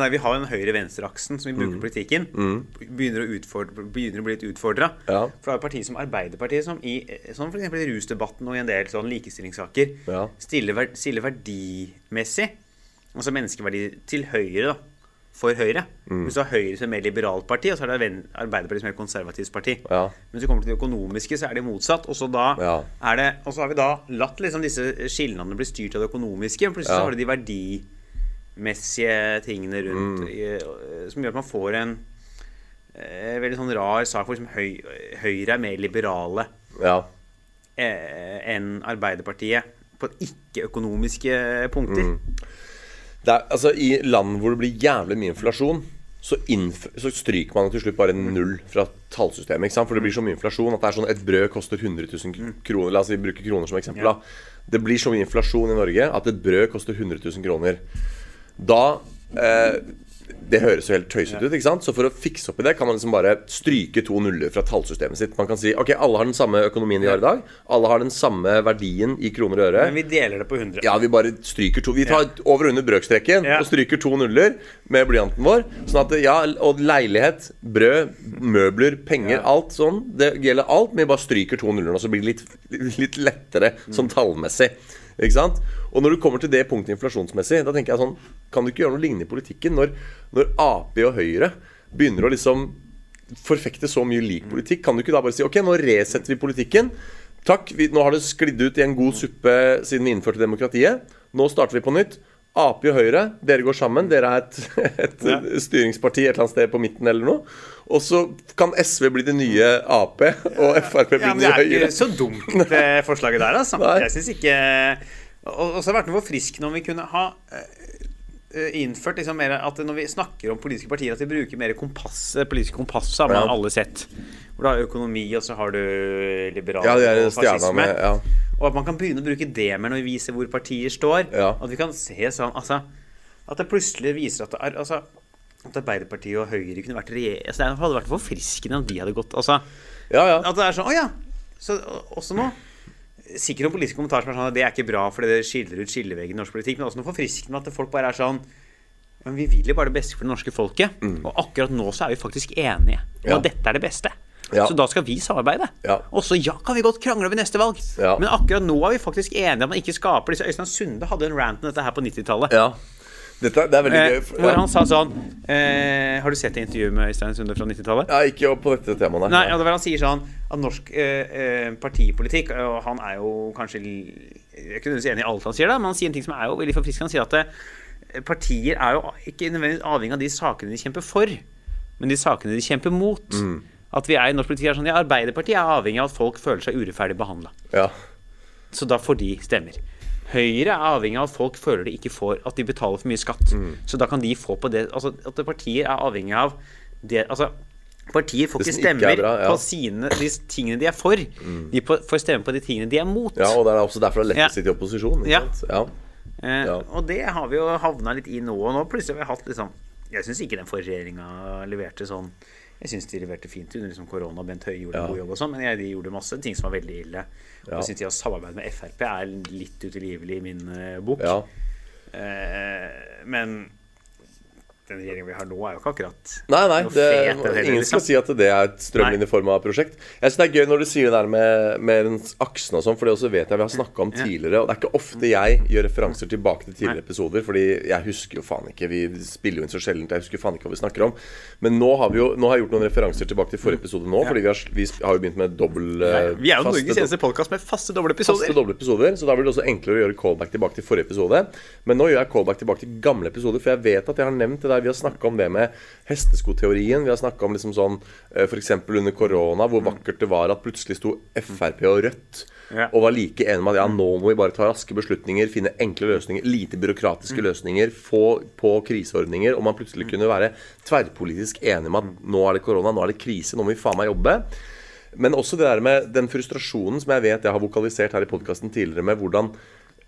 der, Vi har jo den høyre-venstre-aksen som vi bruker Mm. politikken. politikken. Begynner, å begynner å bli litt utfordra. Ja. For det er jo partier som Arbeiderpartiet som i eh, sånn eksempel i rusdebatten og i en del sånn likestillingssaker Ja. stiller, ver- stiller verdimessig, altså menneskeverdi, til høyre. da for Høyre. Mm. Hvis du har Høyre som er mer liberalt parti, og så er det Arbeiderpartiet som er konservativt parti. Ja. Men hvis du kommer til det økonomiske, så er det motsatt. Og så da Ja. er det Og så har vi da latt liksom disse skillnadene bli styrt av det økonomiske. Og plutselig Ja. så har du de verdimessige tingene rundt Mm. eh, som gjør at man får en eh, veldig sånn rar sak hvor liksom høy, Høyre er mer liberale Ja. eh, enn Arbeiderpartiet på ikke-økonomiske punkter. Mm. Det er, altså, I land hvor det blir jævlig mye inflasjon, så, så stryker man til slutt bare null fra tallsystemet. For det blir så mye inflasjon at det er sånn et brød koster 100 000 kroner. La oss bruke kroner som eksempel. Ja. Det blir så mye inflasjon i Norge at et brød koster 100 000 kroner. Da eh, Det høres jo helt tøysete ut, ikke sant? Så for å fikse opp i det kan man liksom bare stryke to nuller fra tallsystemet sitt. Man kan si ok, alle har den samme økonomien de har i dag. Alle har den samme verdien i kroner og øre. Men vi deler det på 100. Ja, vi bare stryker to Vi tar over og under brøkstreken Ja. og stryker to nuller med blyanten vår. Sånn at, ja, og leilighet, brød, møbler, penger, Ja. alt sånn. Det gjelder alt, men vi bare stryker to nuller, og så blir det litt, litt lettere sånn tallmessig. Ikke sant? Og når du kommer til det punktet inflasjonsmessig, da tenker jeg sånn Kan du ikke gjøre noe lignende i politikken? Når, når Ap og Høyre begynner å liksom forfekte så mye lik politikk, kan du ikke da bare si ok, nå resetter vi politikken. Takk, vi, nå har det sklidd ut i en god suppe siden vi innførte demokratiet. Nå starter vi på nytt. Ap og Høyre, dere går sammen. Dere er et, et Ja. styringsparti et eller annet sted på midten eller noe. Og så kan SV bli det nye Ap, og Frp bli Ja, det men det er ikke så dumt, det forslaget der, altså. Nei. Jeg syns ikke Og og så har det vært noe forfriskende om vi kunne ha eh, innført liksom mer at når vi snakker om politiske partier, at vi bruker mer kompass, politiske kompass, har man Ja. alle sett. Hvor du har økonomi, og så har du liberal Ja, og fascisme. med ja. Og at man kan begynne å bruke det mer når vi viser hvor partier står. At vi kan se sånn altså, At det plutselig viser at det er altså, At Arbeiderpartiet og Høyre kunne vært regjering altså, Det hadde vært forfriskende om de hadde gått altså, ja, ja. At det er sånn Å ja. Så også nå Sikkert noen politiske kommentarer som er sånn at det er ikke bra fordi det skiller ut skilleveggen i norsk politikk, men også noe forfriskende at folk bare er sånn men vi vil jo bare det beste for det norske folket. Og akkurat nå så er vi faktisk enige om Mm. Ja. at dette er det beste. Ja. Så da skal vi samarbeide. Ja. Og så ja, kan vi godt krangle over neste valg. Ja. Men akkurat nå er vi faktisk enige om at man ikke skaper disse Øystein Sunde hadde en rant om dette her på 90-tallet. Dette, det er veldig Eh, gøy. for- hvor Ja. han sa sånn eh, Har du sett det intervjuet med Øystein Sunde fra 90-tallet? ja, ikke på dette temaet, Nei, ja, det var han sier sånn at norsk eh, eh, partipolitikk Og han er jo kanskje Jeg er ikke nødvendigvis enig i alt han sier, da men han sier en ting som er jo veldig forfriskende. Han sier at eh, partier er jo ikke nødvendigvis avhengig av de sakene de kjemper for, men de sakene de kjemper mot. At vi er i norsk politikk er sånn Ja, Arbeiderpartiet er avhengig av at folk føler seg urettferdig behandla. Ja. Så da får de stemmer. Høyre er avhengig av at folk føler de ikke får At de betaler for mye skatt. Mm. Så da kan de få på det Altså at partier er avhengig av det Altså Partier får ikke er stemmer bra, ja. på sine, de tingene de er for. De får stemme på de tingene de er mot. ja, og det er også derfor det er lett å sitte i opposisjon. Ikke Ja. sant? Ja. Eh, Ja. Og det har vi jo havna litt i nå. Og nå plutselig har vi hatt liksom Jeg syns ikke den forrige regjeringa leverte sånn Jeg syns de leverte fint under liksom korona. Bent Høie gjorde Ja. en god jobb og sånn, men jeg, de gjorde masse ting som var veldig ille. Og jeg syns de har samarbeid med Frp er litt utilgivelig i min eh, bok. ja. Eh, men den regjeringen vi har nå, er jo ikke akkurat Nei, nei, det, heller, ingen skal liksom. si at det er et strømlinjeforma prosjekt. Jeg synes det er gøy når du sier det der med, med aksen og sånn, for det også vet jeg vi har snakka om tidligere. Og det er ikke ofte jeg gjør referanser tilbake til tidligere episoder, fordi jeg husker jo faen ikke. Vi spiller jo inn så sjeldent, jeg husker faen ikke hva vi snakker om. Men nå har, vi jo, nå har jeg gjort noen referanser tilbake til forrige episode nå, fordi vi har, vi har jo begynt med dobbel eh, Vi er jo faste Norges eneste podkast med faste doble faste episoder. doble episoder, så da blir det også enklere å gjøre callback tilbake til forrige episode. Men nå gjør jeg callback tilbake til gamle episoder, for jeg vet at jeg har nevnt det der. Vi har snakka om det med hesteskoteorien. Vi har snakka om liksom sånn f.eks. under korona, hvor vakkert det var at plutselig sto Frp og Rødt Ja. og var like enige med at ja, nå må vi bare ta raske beslutninger, finne enkle løsninger, lite byråkratiske løsninger, få på kriseordninger, og man plutselig kunne være tverrpolitisk enige med at nå er det korona, nå er det krise, nå må vi faen meg jobbe. Men også det der med den frustrasjonen som jeg vet jeg har vokalisert her i podkasten tidligere, med hvordan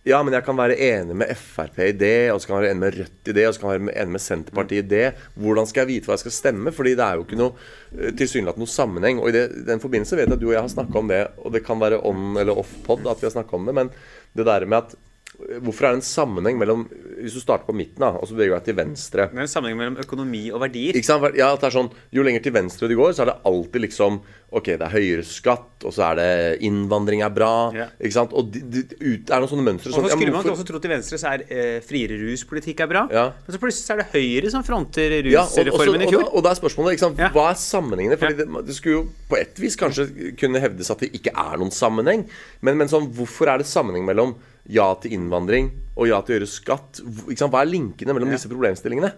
ja, men jeg kan være enig med Frp i det, og så kan jeg være enig med Rødt i det, og så kan jeg være enig med Senterpartiet i det. Hvordan skal jeg vite hva jeg skal stemme? Fordi det er jo ikke noe eh, tilsynelatende noe sammenheng. Og i det, den forbindelse vet jeg at du og jeg har snakka om det, og det kan være on eller off pod at vi har snakka om det, men det der med at Hvorfor er det en sammenheng mellom Hvis du starter på midten, da, og så beveger du deg til venstre Det er en sammenheng mellom økonomi og verdier. ikke sant? Ja, det er sånn, Jo lenger til venstre du går, så er det alltid liksom Ok, det er høyere skatt, og så er det innvandring er bra. Ja. Ikke sant? Og de, de, ut, er det noen sånne mønstre Og sånn, så ja, skulle man også tro til venstre så er eh, friere ruspolitikk er bra. Ja. Men så plutselig så er det Høyre som fronter ja, og, og, så- rusreformen i fjor. Og, og da er spørsmålet ikke sant? Hva er sammenhengene? Fordi det, det skulle jo på et vis kanskje kunne hevdes at det ikke er noen sammenheng. Men, men sånn, hvorfor er det sammenheng mellom ja til innvandring og ja til å gjøre skatt? Hva er linkene mellom disse problemstillingene?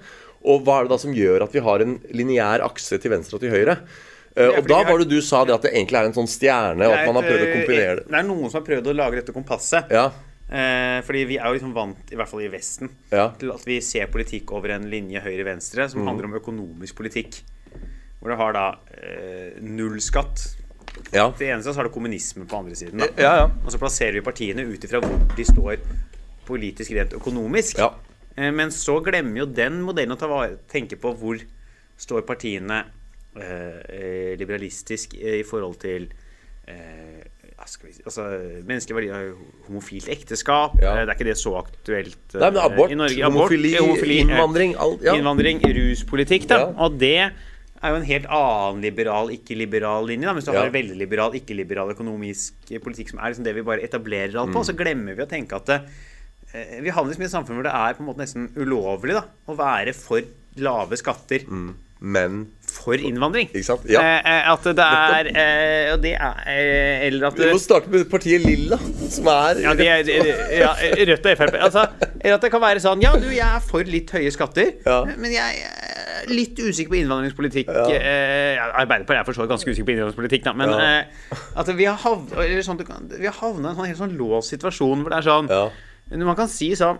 Og hva er det da som gjør at vi har en lineær akse til venstre og til høyre? Eh, og da var det du sa det at det egentlig er en sånn stjerne, og at man har prøvd å eh, kombinere det. Det er noen som har prøvd å lage dette kompasset. Ja, Eh, fordi vi er jo liksom vant, i hvert fall i Vesten, Ja. til at vi ser politikk over en linje høyre-venstre som Mm. handler om økonomisk politikk. Hvor det har da null nullskatt. Ja. Det eneste så har det kommunisme på andre siden. Ja, ja. Og så plasserer vi partiene ut ifra hvor de står politisk rent økonomisk. Ja. Eh, Men så glemmer jo den modellen å ta vare, tenke på hvor står partiene eh, eh, liberalistisk eh, i forhold til eh, vi altså, Menneskelige verdier, homofilt ekteskap Ja. Det er ikke det så aktuelt Nei, abort, i Norge. homofili, homofili innvandring, alt, ja. Innvandring, ruspolitikk, da. Ja. Og det er jo en helt annen liberal, ikke-liberal linje. Da. Hvis du Ja. har veldig liberal, ikke-liberal økonomisk politikk som er liksom det vi bare etablerer alt Mm. på, så glemmer vi å tenke at eh, vi havner liksom i et samfunn hvor det er på en måte nesten ulovlig da, å være for lave skatter Men for innvandring. Ikke sant? Ja. Eh, eh, at det er eh, Og det er eh, Eller at Vi må starte med partiet Lilla, som er ja, de er, ja, Rødt og Frp. Altså, eller at det kan være sånn Ja, du, jeg er for litt høye skatter, Ja. men jeg litt usikker på innvandringspolitikk. Eh, ja, Arbeiderpartiet er for så vidt ganske usikker på innvandringspolitikk, da, men Ja. eh, at vi har havna sånn, i en sånn helt sånn låst situasjon hvor det er sånn Ja. Man kan si sånn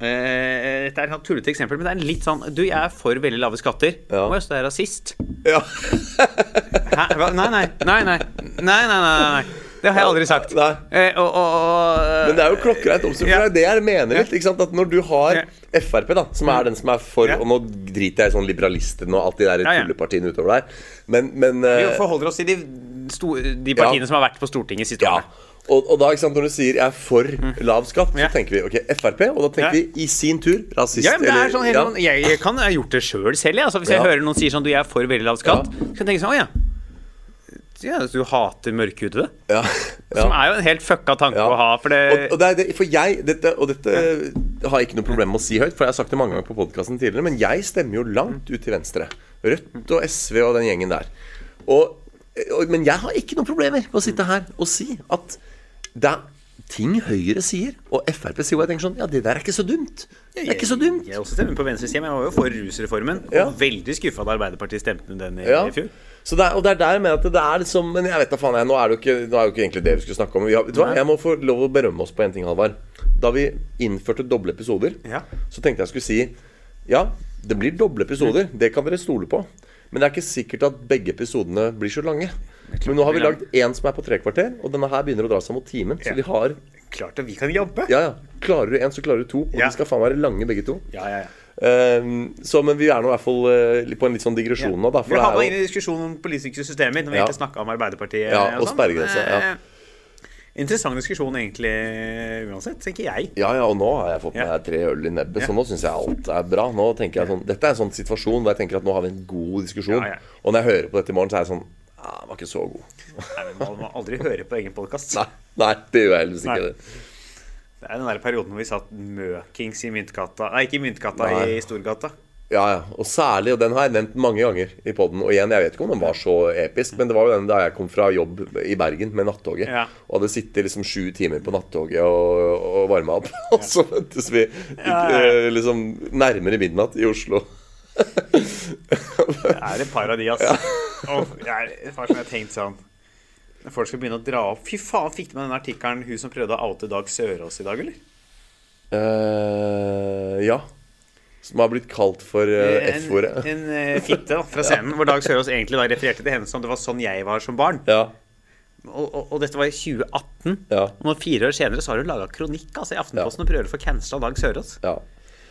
eh, Dette er et sånn tullete eksempel, men det er litt sånn Du, jeg er for veldig lave skatter. Ja. Å, så jeg er rasist. ja. Hæ? Nei, nei. Nei, nei. Nei, nei, nei, nei. Det har jeg aldri sagt. Nei. Eh, og, og, og, Men det er jo klokkereint omstilt. Ja. Det er det jeg mener litt. Ikke sant? At når du har Ja. Frp, da, som er den som er for Ja. Og nå driter jeg i sånn liberalistene og alt de der Ja, ja. tullepartiene utover der. Men, men Vi eh, forholder oss til de, de partiene Ja. som har vært på Stortinget siste Ja. året. Og, og da, ikke sant, når du sier 'jeg er for lav skatt', så Ja. tenker vi ok, Frp. Og da tenker Ja. vi i sin tur rasist. Ja, men det er sånn, eller, ja. sånn- jeg, jeg kan ha gjort det sjøl selv. jeg. Altså, hvis jeg hører noen sier sånn Du, jeg er for veldig lav skatt, Ja. så kan jeg tenke sånn Å ja. Ja, du hater mørkhudede. Ja, Som er jo en helt fucka tanke Ja. å ha. For det Og, og det er det, for jeg, dette, og dette har jeg ikke noe problem med å si høyt, for jeg har sagt det mange ganger på podkasten tidligere, men jeg stemmer jo langt ut til venstre. Rødt og SV og den gjengen der. Og, og, men jeg har ikke noen problemer med å sitte her og si at det er ting Høyre sier, og Frp sier, og jeg tenker sånn Ja, det der er ikke så dumt. Det er ikke så dumt. Jeg også stemmer på venstresiden. men Jeg var jo for rusreformen. Ja. Og veldig skuffa da Arbeiderpartiet stemte den i, Ja. i fjor. Så det er, og det er der jeg mener at det er liksom Men jeg vet da faen, jeg, nå er det jo ikke, nå er det jo ikke egentlig det vi skulle snakke om. Vi har, vet du hva, Jeg må få lov å berømme oss på en ting, Halvard. Da vi innførte doble episoder, Ja. så tenkte jeg skulle si Ja, det blir doble episoder. Det kan dere stole på. Men det er ikke sikkert at begge episodene blir så lange. Men nå har vi lagd én som er på tre kvarter, og denne her begynner å dra seg mot timen. Så vi har Klart at vi kan jobbe. Ja, ja. Klarer du én, så klarer du to. Og de skal faen være lange, begge to. Ja, ja, ja. Ehm, så, men vi er nå i hvert fall eh, på en litt sånn digresjon nå, da. Vi inn jo i diskusjonen om politiske systemer når vi Ja. snakka om Arbeiderpartiet. Ja, og sånn. sperregrense, ja. Eh, Interessant diskusjon egentlig uansett, tenker jeg. Ja, ja, og nå har jeg fått Ja. meg tre øl i nebbet, så nå syns jeg alt er bra. Nå tenker jeg sånn Dette er en sånn situasjon hvor jeg tenker at nå har vi en god diskusjon. Ja, ja. Og når jeg hører på dette i morgen, så er jeg sånn Ja, Den var ikke så god. Nei, men Man må aldri høre på egen podkast. Nei, nei det gjør jeg heldigvis Nei. ikke. det Det er den der perioden hvor vi satt møkings i Myntgata Nei, ikke i Myntgata, Nei. i Storgata. Ja, ja. Og særlig, og den har jeg nevnt mange ganger i poden. Og igjen, jeg vet ikke om den var så episk, men det var jo den da jeg kom fra jobb i Bergen med nattoget. Ja. Og hadde sittet liksom sju timer på nattoget og, og varma opp. Og så møttes vi Ja, eh, liksom nærmere midnatt i Oslo. Det er et par av de, altså. Og jeg er far som jeg har tenkt sånn Når folk skal begynne å dra opp Fy faen, fikk du med den artikkelen hun som prøvde å oute Dag Sørås i dag, eller? Uh, ja. Som har blitt kalt for uh, F-ordet. en eh, fitte fra scenen, hvor Dag Sørås egentlig da refererte til henne som det var sånn jeg var som barn. Ja. Og, og, og dette var i 2018. Ja. Og nå fire år senere så har hun laga kronikk altså, i Aftenposten og prøver å få cancela Dag Sørås. ja.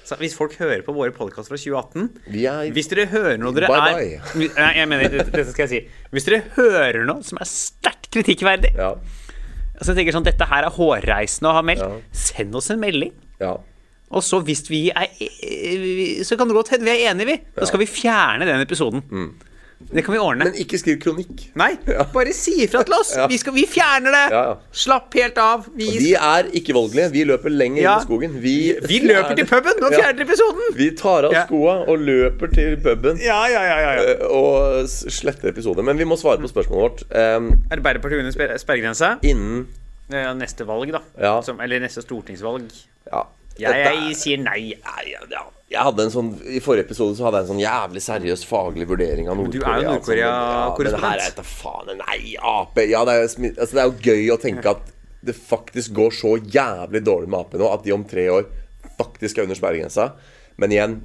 Så hvis folk hører på våre podkaster fra 2018 Vi er Hvis dere hører noe dere Bye, er Nei, jeg mener, dette, det skal jeg si. Hvis dere hører noe som er sterkt kritikkverdig Ja. så jeg tenker sånn, Dette her er hårreisende å ha meldt. Ja. Send oss en melding. ja. Og så hvis vi er e- Så kan det godt hende vi er enige, vi. Da skal vi fjerne den episoden. Det kan vi ordne. Men ikke skriv kronikk. Nei, bare si ifra til oss. Ja. Vi, skal, vi fjerner det. Ja, ja. Slapp helt av. Vi, Vi er ikke voldelige. Vi løper lenger Ja. inn i skogen. Vi, vi løper til puben og Ja. episoden. Vi tar av Ja. skoa og løper til puben Ja, ja, ja, ja, ja. eh, og sletter episoden. Men vi må svare på spørsmålet vårt. Um, Arbeiderpartiet under sper- sperregrensa. innen Neste valg, da. Ja. Som, eller neste stortingsvalg. Ja. Jeg, jeg sier nei. Ja, ja. Jeg hadde en sånn, I forrige episode så hadde jeg en sånn jævlig seriøs faglig vurdering av Nord-Korea. er jo altså, Nord-Korea-korrespondent. Ja, men er det faen Nei, Ap Ja, det er, jo altså, det er jo gøy å tenke at det faktisk går så jævlig dårlig med Ap nå at de om tre år faktisk er under sperregrensa. Men igjen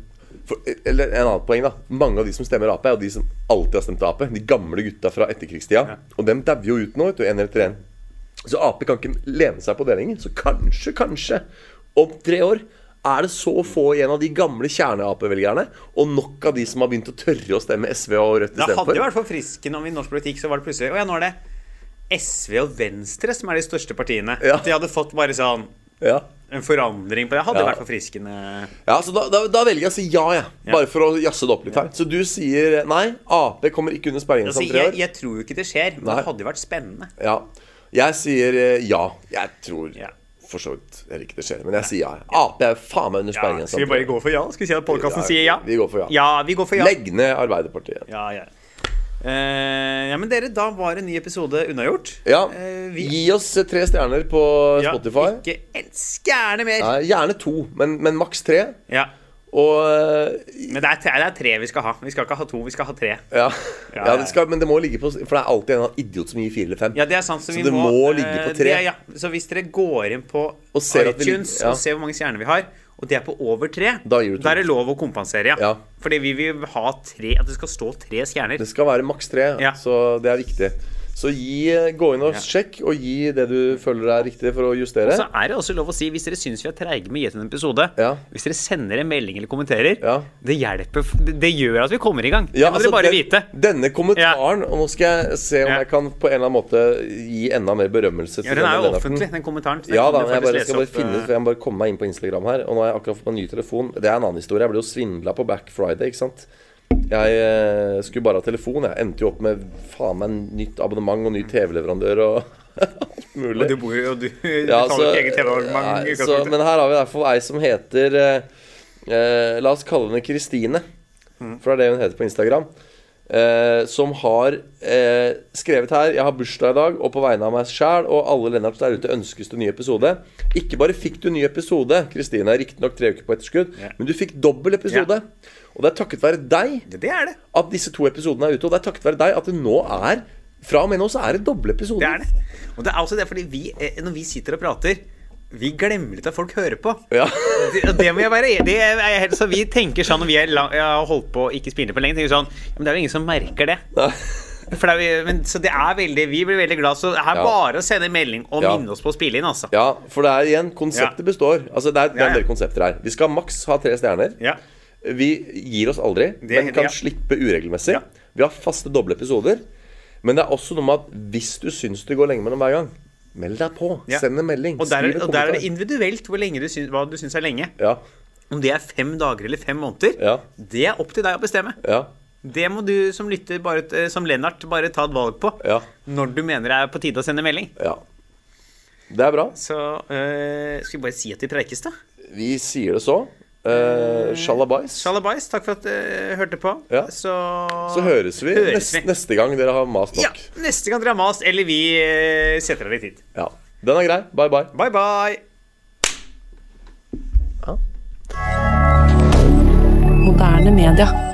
for, Eller en annen poeng, da. Mange av de som stemmer Ap, er jo de som alltid har stemt Ap. De gamle gutta fra etterkrigstida. Og dem dauer jo ut nå, vet du. En etter én. Så Ap kan ikke lene seg på det lenger. Så kanskje, kanskje, om tre år er det så få igjen av de gamle kjerne-Ap-velgerne, og nok av de som har begynt å tørre å stemme SV og Rødt Det hadde jo istedenfor. vært forfriskende om i norsk politikk så var det plutselig Å ja, nå er det SV og Venstre som er de største partiene. Ja. At de hadde fått bare sånn Ja. en forandring på det. Hadde Ja. vært forfriskende. ja, så da, da, da velger jeg å si ja, jeg. Bare for å jazze det opp litt her. Så du sier nei, Ap kommer ikke under sperregrensa om tre jeg, år? jeg tror jo ikke det skjer, men Nei. det hadde jo vært spennende. Ja. Jeg sier eh, ja. Jeg tror Ja. For så vidt heller ikke det skjer, men jeg sier ja. Ap er faen meg under Ja, skal vi bare gå for ja? Skal vi si at podkasten Ja, sier ja? vi går for ja. Ja, vi går for ja. Legg ned Arbeiderpartiet. Ja, ja. Uh, ja, men dere, da var en ny episode unnagjort. Ja. Uh, vi, Gi oss eh, tre stjerner på ja, Spotify. Ikke en stjerne mer. Nei, gjerne to, men, men maks tre. Ja. Og eh, Men det er, tre- det er tre vi skal ha. Vi skal ikke ha to, vi skal ha tre. ja. Ja, det skal, men det må ligge på For det er alltid en idiot som gir fire eller fem. Ja, det er sant, så, Så vi det må, må ligge eh, på tre. Er, ja. Så hvis dere går inn på Og iTunes ligger- og ser hvor mange stjerner vi har, og det er på over tre, Da da er det lov å kompensere, ja. Fordi vi vil ha tre, at det skal stå tre stjerner. Det skal være maks tre, så det er viktig. Så gi, gå inn og sjekk, og gi det du føler er riktig for å justere. Og Så er det også lov å si, hvis dere syns vi er treige med å gi til en episode Ja. Hvis dere sender en melding eller kommenterer, Ja. det hjelper Det, gjør at vi kommer i gang. Ja, det må altså, dere bare den- vite. Denne kommentaren Og nå skal jeg se om jeg kan på en eller annen måte gi enda mer berømmelse til Ja, den er jo offentlig, den kommentaren. den Ja da, jeg bare skal bare finne eh, ut For jeg må bare komme meg inn på Instagram her Og nå har jeg akkurat fått meg ny telefon Det er en annen historie Jeg ble jo svindlet på Black Friday, ikke sant Jeg eh, skulle bare ha telefon. Jeg endte jo opp med faen meg nytt abonnement og ny TV-leverandør og alt mulig. Og du bor jo og du Ja, så- eget TV-abonnement. Men her har vi i hvert fall ei som heter eh, eh, La oss kalle henne Kristine. Mm. For det er det hun heter på Instagram. Eh, som har eh, skrevet her Jeg har bursdag i dag, og på vegne av meg sjæl og alle Lennarts der ute ønskes det ny episode. Ikke bare fikk du ny episode, Kristine, riktignok tre uker på etterskudd, Ja. men du fikk dobbel episode. Og det er takket være deg Det, det er det. at disse to episodene er ute. Og det er takket være deg at det nå er Fra og med nå så er det doble episoder. Det er det. Og det er også det fordi vi, eh, når vi sitter og prater, vi glemmer litt at folk hører på. Ja. Det, det må jeg være det er helt, Så vi tenker sånn når vi har holdt på å ikke spille på lenge, tenker sånn ja, Men det er jo ingen som merker det. For det er, men, så det er veldig Vi blir veldig glad. Så det er Ja. bare å sende melding og Ja. minne oss på å spille inn, altså. Ja, for det er igjen Konseptet består. Altså Det er, det er Ja, en ja. del konsepter her. Vi skal maks ha tre stjerner. Ja. Vi gir oss aldri, Det men kan ja. slippe uregelmessig. Ja. Vi har faste doble episoder. Men det er også noe med at hvis du syns det går lenge mellom hver gang, meld deg på. Ja. Send en melding. Og der, og der er det individuelt hvor lenge du syns, hva du syns er lenge. Ja, Om det er fem dager eller fem måneder, Ja. det er opp til deg å bestemme. ja, Det må du som lytter, bare, eh, som Lennart, bare ta et valg på. ja, Når du mener det er på tide å sende melding. ja. Det er bra. Så øh, skal vi bare si at vi preikes, da. Vi sier det så. Uh, Shalabais. Shalabais, takk for at du hørte på. Ja. Så, Så høres vi, høres nest, neste gang dere har mast nok. Ja, neste gang dere har mast, eller vi øh, setter av litt tid. Ja. Den er grei. Bye, bye. Bye, bye. Ja. Moderne media.